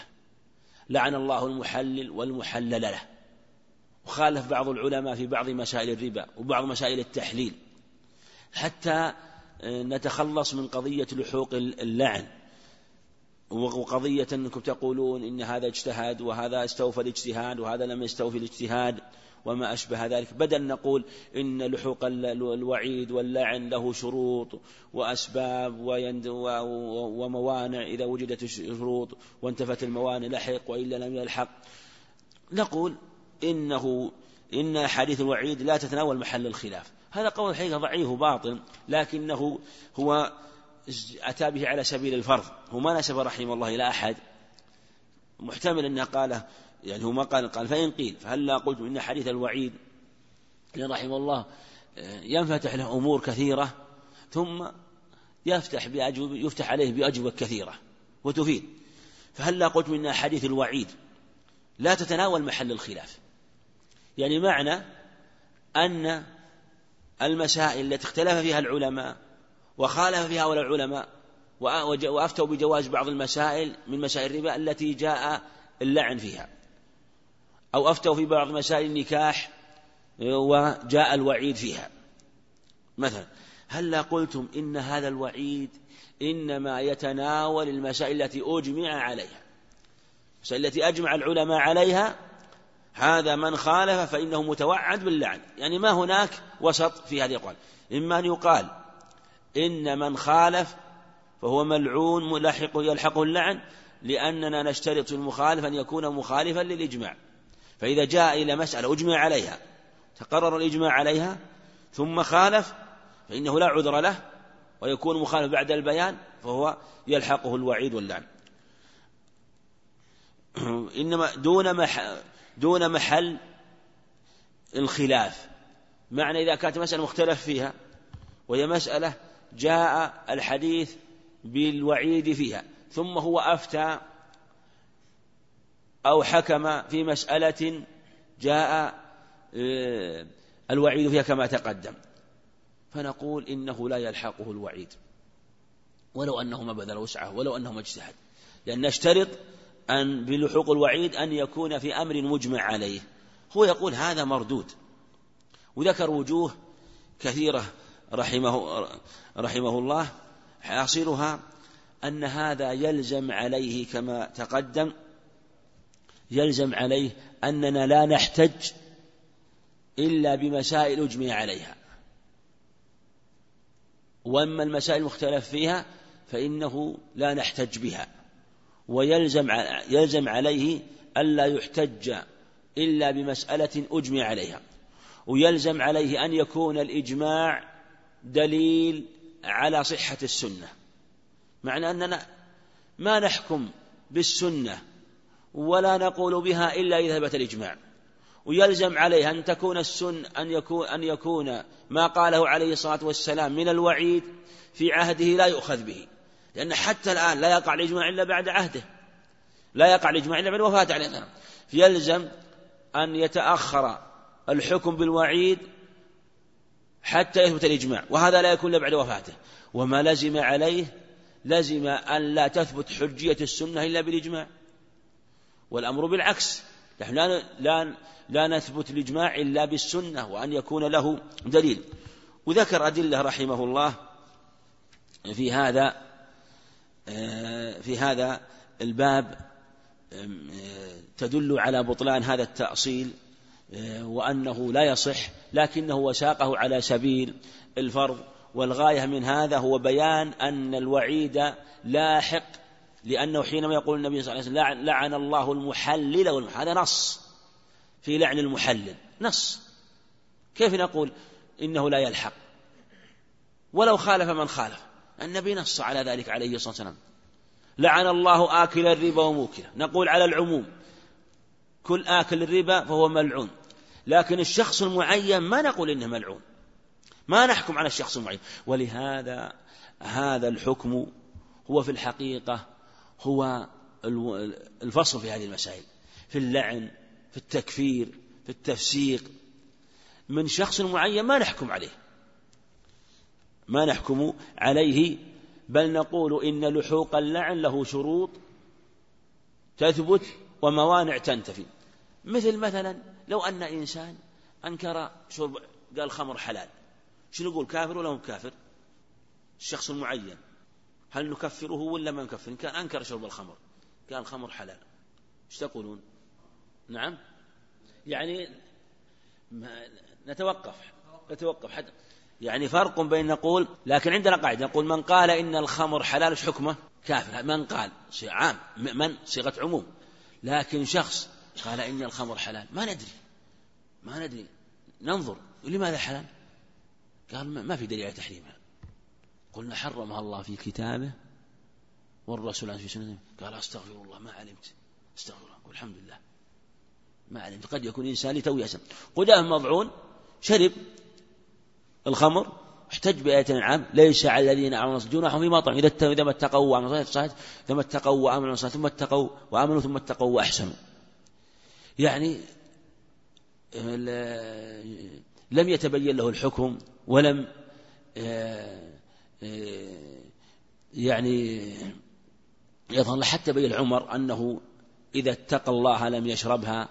لعن الله المحلل والمحلل له. وخالف بعض العلماء في بعض مسائل الربا وبعض مسائل التحليل. حتى آه، نتخلص من قضية لحوق اللعن. وقضية أنكم تقولون إن هذا اجتهد وهذا استوفى الاجتهاد وهذا لم يستوفي الاجتهاد وما أشبه ذلك. بدل نقول إن لحوق الوعيد واللعن له شروط وأسباب وموانع إذا وجدت الشروط وانتفت الموانع لحق وإلا لم يلحق. نقول إنه إن أحاديث الوعيد لا تتناول محل الخلاف. هذا قول الحقيقة ضعيف وباطل لكنه هو أتى به على سبيل الفرض. هو ما نسب رحمه الله إلى أحد. محتمل أنه قال يعني هو ما قال قال فإن قيل فهل لا قلت إن حديث الوعيد رحمه الله ينفتح له أمور كثيرة ثم يفتح بأجوب يفتح عليه بأجوبة كثيرة وتفيد. فهل لا قلت إن حديث الوعيد لا تتناول محل الخلاف؟ يعني معنى أن المسائل التي اختلف فيها العلماء وخالف فيها هؤلاء العلماء. وأفتوا بجواز بعض المسائل من مسائل الربا التي جاء اللعن فيها. أو أفتوا في بعض مسائل النكاح وجاء الوعيد فيها. مثلا هل قلتم إن هذا الوعيد إنما يتناول المسائل التي أجمع عليها؟ المسائل التي أجمع العلماء عليها هذا من خالف فإنه متوعد باللعن. يعني ما هناك وسط في هذه الأقوال. إما أن يقال إن من خالف فهو ملعون ملحق يلحقه اللعن لأننا نشترط في المخالف أن يكون مخالفا للإجماع. فإذا جاء إلى مسألة أجمع عليها تقرر الإجماع عليها ثم خالف فإنه لا عذر له ويكون مخالف بعد البيان فهو يلحقه الوعيد واللعن. إنما دون محل دون محل الخلاف. معنى إذا كانت مسألة مختلف فيها وهي مسألة جاء الحديث بالوعيد فيها ثم هو أفتى أو حكم في مسألة جاء آه، الوعيد فيها كما تقدم. فنقول إنه لا يلحقه الوعيد ولو أنه ما بذل وسعه ولو أنه ما اجتهد. لأن نشترط أن بلحوق الوعيد أن يكون في أمر مجمع عليه. هو يقول هذا مردود وذكر وجوه كثيرة. رحمه, رحمه الله حاصلها أن هذا يلزم عليه كما تقدم يلزم عليه أننا لا نحتج إلا بمسائل أجمع عليها. وأما المسائل المختلف فيها فإنه لا نحتج بها. ويلزم يلزم عليه ألا يحتج إلا بمسألة أجمع عليها. ويلزم عليه أن يكون الإجماع دليل على صحة السنة. معنى أننا ما نحكم بالسنة ولا نقول بها إلا إذا ثبت الإجماع. ويلزم عليه أن تكون السن أن يكون أن يكون ما قاله عليه الصلاة والسلام من الوعيد في عهده لا يؤخذ به. لأن حتى الآن لا يقع الإجماع إلا بعد عهده. لا يقع الإجماع إلا بعد وفاة عليه السلام. فيلزم أن يتأخر الحكم بالوعيد حتى يثبت الإجماع وهذا لا يكون إلا بعد وفاته. وما لزم عليه لزم أن لا تثبت حجية السنة إلا بالإجماع. والأمر بالعكس نحن لا, لا, لا نثبت الإجماع إلا بالسنة وأن يكون له دليل. وذكر أدلة رحمه الله في هذا في هذا الباب تدل على بطلان هذا التأصيل. وأنه لا يصح لكنه وساقه على سبيل الفرض. والغاية من هذا هو بيان أن الوعيد لاحق لأنه حينما يقول النبي صلى الله عليه وسلم لعن الله المحلل والمحلل هذا نص في لعن المحلل نص. كيف نقول إنه لا يلحق؟ ولو خالف من خالف. النبي نص على ذلك عليه الصلاة والسلام. لعن الله آكل الربا وموكله. نقول على العموم كل آكل الربا فهو ملعون. لكن الشخص المعين ما نقول إنه ملعون. ما نحكم على الشخص المعين. ولهذا هذا الحكم هو في الحقيقة هو الفصل في هذه المسائل. في اللعن في التكفير في التفسيق. من شخص معين ما نحكم عليه. ما نحكم عليه. بل نقول إن لحوق اللعن له شروط. تثبت وموانع تنتفي. مثل مثلا لو أن إنسان أنكر شرب قال خمر حلال. شنو نقول كافر ولا هو كافر؟ الشخص المعين. هل نكفره ولا ما نكفر إن كان أنكر شرب الخمر. قال الخمر حلال. إيش تقولون؟ نعم. يعني نتوقف. نتوقف حتى يعني فرق بين نقول لكن عندنا قاعدة. نقول من قال إن الخمر حلال إيش حكمه؟ كافر. من قال؟ شيء عام. من؟ صيغة عموم. لكن شخص قال إن الخمر حلال. ما ندري. ما ندري. ننظر. لماذا حلال؟ قال ما في دليل على تحريمها. قلنا حرمها الله في كتابه والرسول في سنته قال أستغفر الله ما علمت. أستغفر الله. قل الحمد لله. ما علمت. قد يكون إنسان لتو قدام مضعون شرب الخمر احتج بآية الأنعام ليس على الذين آمنوا جناح فيما طعموا إذا إذا ما اتقوا وعملوا الصالحات ثم اتقوا وآمنوا الصالحات ثم اتقوا وآمنوا ثم اتقوا وأحسنوا. يعني لم يتبين له الحكم ولم آه، آه، يعني يظهر حتى بين عمر أنه إذا اتقى الله لم يشربها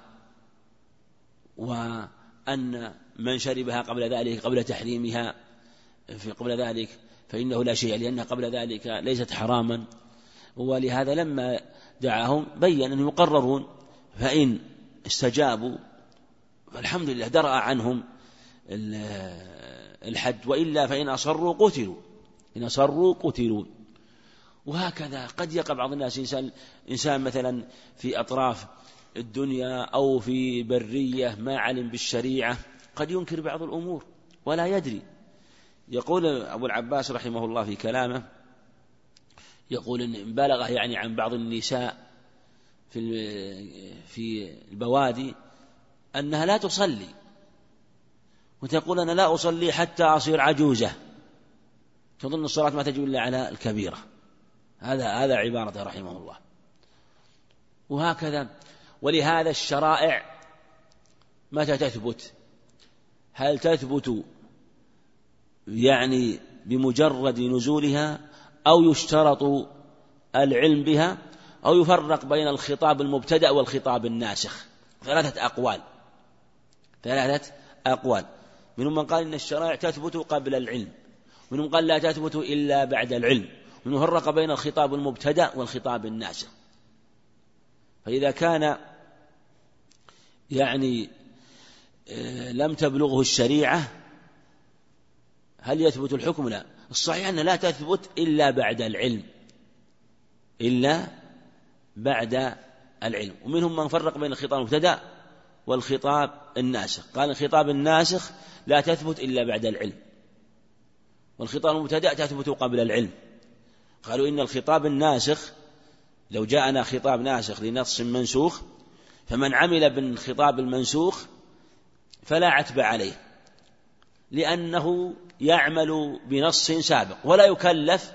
وأن من شربها قبل ذلك قبل تحريمها في قبل ذلك فإنه لا شيء لأنها قبل ذلك ليست حراما. ولهذا لما دعاهم بين أنهم يقررون فإن استجابوا فالحمد لله درأ عنهم الحد. وإلا فإن أصروا قتلوا إن أصروا قتلوا. وهكذا قد يقع بعض الناس إنسان إنسان مثلا في أطراف الدنيا أو في برية ما علم بالشريعة قد ينكر بعض الأمور ولا يدري. يقول أبو العباس رحمه الله في كلامه يقول إن بلغه يعني عن بعض النساء في في البوادي أنها لا تصلي وتقول أنا لا أصلي حتى أصير عجوزة تظن الصلاة ما تجب إلا على الكبيرة هذا هذا عبارته رحمه الله. وهكذا ولهذا الشرائع متى تثبت؟ هل تثبت يعني بمجرد نزولها أو يشترط العلم بها أو يفرق بين الخطاب المبتدأ والخطاب الناسخ. ثلاثة أقوال. ثلاثة أقوال. منهم من قال إن الشرائع تثبت قبل العلم. منهم قال لا تثبت إلا بعد العلم. منهم فرق بين الخطاب المبتدأ والخطاب الناسخ. فإذا كان يعني آه، لم تبلغه الشريعة هل يثبت الحكم؟ لا. الصحيح أنها لا تثبت إلا بعد العلم. إلا بعد العلم. ومنهم من فرق بين الخطاب المبتدأ والخطاب الناسخ. قال الخطاب الناسخ لا تثبت إلا بعد العلم. والخطاب المبتدأ تثبت قبل العلم. قالوا إن الخطاب الناسخ لو جاءنا خطاب ناسخ لنص منسوخ فمن عمل بالخطاب المنسوخ فلا عتب عليه. لأنه يعمل بنص سابق ولا يكلف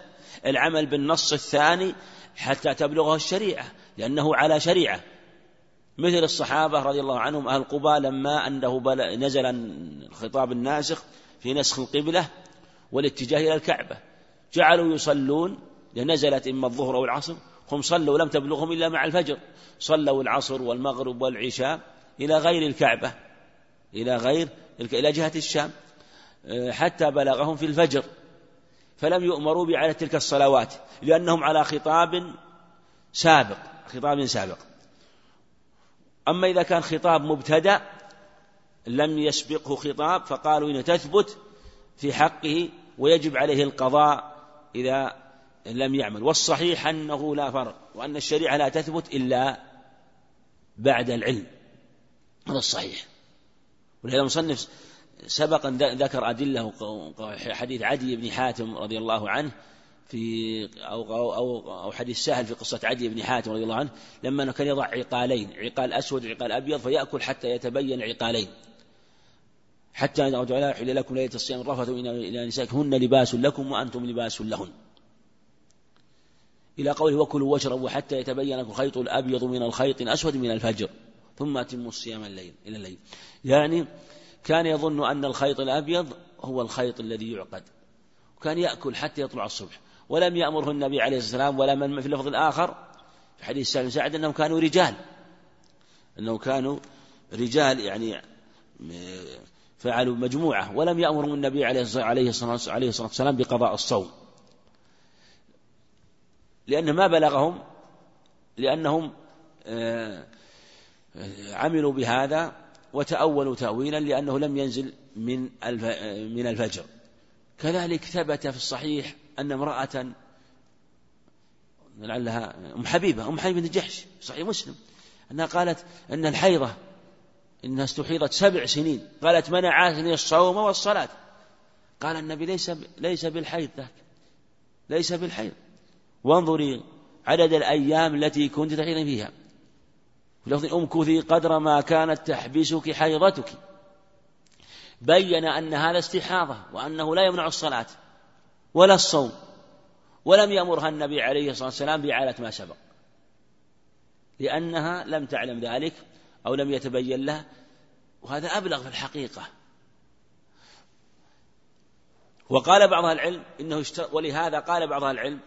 العمل بالنص الثاني حتى تبلغه الشريعة لأنه على شريعة. مثل الصحابة رضي الله عنهم أهل قبى لما أنه نزل الخطاب الناسخ في نسخ القبلة والاتجاه إلى الكعبة. جعلوا يصلون نزلت إما الظهر أو العصر هم صلوا لم تبلغهم إلا مع الفجر. صلوا العصر والمغرب والعشاء إلى غير الكعبة إلى غير إلى جهة الشام. حتى بلغهم في الفجر فلم يؤمروا بإعادة تلك الصلوات لأنهم على خطاب سابق خطاب سابق. أما إذا كان خطاب مبتدأ لم يسبقه خطاب فقالوا إن تثبت في حقه ويجب عليه القضاء إذا لم يعمل. والصحيح أنه لا فرق وأن الشريعة لا تثبت إلا بعد العلم هذا الصحيح. ولهذا المصنف سبق أن ذكر أدلة حديث عدي بن حاتم رضي الله عنه في أو, أو, أو, أو حديث سهل في قصة عدي بن حاتم رضي الله عنه لما كان يضع عقالين عقال أسود وعقال أبيض فيأكل حتى يتبين عقالين حتى إذا تعالى حل لكم ليلة الصيام الرفث إلى نسائكم هن لباس لكم وأنتم لباس لهن. إلى قوله وكلوا واشربوا حتى يتبين لكم الخيط الأبيض من الخيط الأسود من الفجر ثم أتموا الصيام الليل إلى الليل. يعني كان يظن أن الخيط الأبيض هو الخيط الذي يعقد وكان يأكل حتى يطلع الصبح ولم يأمره النبي عليه الصلاة والسلام ولا من في اللفظ الآخر في حديث سالم سعد أنهم كانوا رجال أنهم كانوا رجال يعني فعلوا مجموعة ولم يأمرهم النبي عليه الصلاة والسلام بقضاء الصوم لأن ما بلغهم لأنهم آه، عملوا بهذا وتأولوا تأويلا لأنه لم ينزل من من الفجر. كذلك ثبت في الصحيح أن امرأة لعلها أم حبيبة أم حبيبة بن جحش صحيح مسلم أنها قالت أن الحيضة إنها استحيضت سبع سنين قالت منعتني الصوم والصلاة. قال النبي ليس ليس بالحيض ذاك ليس بالحيض. وانظري عدد الأيام التي كنت تحيضين فيها. في لفظ امكثي قدر ما كانت تحبسك حيضتك. بين أن هذا استحاضة وأنه لا يمنع الصلاة ولا الصوم ولم يأمرها النبي عليه الصلاة والسلام بإعادة ما سبق. لأنها لم تعلم ذلك أو لم يتبين لها وهذا أبلغ في الحقيقة. وقال بعض العلم إنه ولهذا قال بعض العلم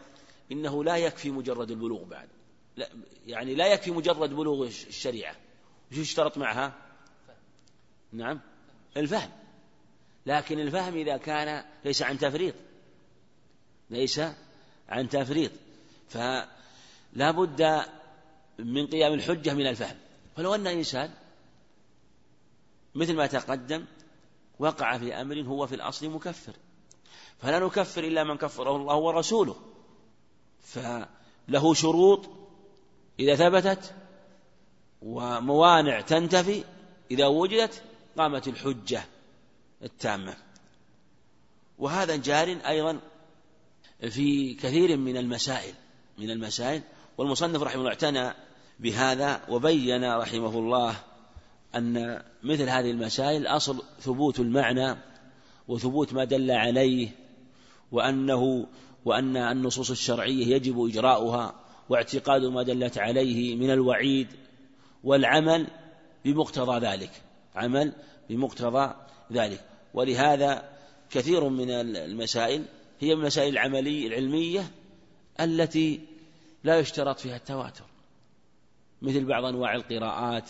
إنه لا يكفي مجرد البلوغ بعد. لا يعني لا يكفي مجرد بلوغ الشريعة. وش يشترط معها؟ نعم. الفهم. لكن الفهم إذا كان ليس عن تفريط. ليس عن تفريط. فلا بد من قيام الحجة من الفهم. فلو أن إنسان مثل ما تقدم وقع في أمر هو في الأصل مكفر. فلا نكفر إلا من كفره الله ورسوله. فله شروط إذا ثبتت وموانع تنتفي إذا وجدت قامت الحجة التامة. وهذا جار أيضا في كثير من المسائل من المسائل. والمصنف رحمه الله اعتنى بهذا وبين رحمه الله أن مثل هذه المسائل أصل ثبوت المعنى وثبوت ما دل عليه وأنه وأن النصوص الشرعية يجب إجراؤها واعتقاد ما دلت عليه من الوعيد والعمل بمقتضى ذلك. عمل بمقتضى ذلك. ولهذا كثير من المسائل هي من المسائل العملية العلمية التي لا يشترط فيها التواتر. مثل بعض أنواع القراءات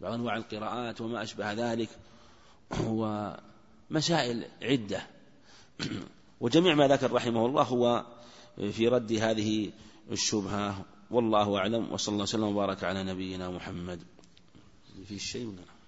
بعض أنواع القراءات وما أشبه ذلك ومسائل عدة. وجميع ما ذكر رحمه الله هو في رد هذه الشبهة. والله أعلم. وصلى الله وسلم وبارك على نبينا محمد. في شيء ولا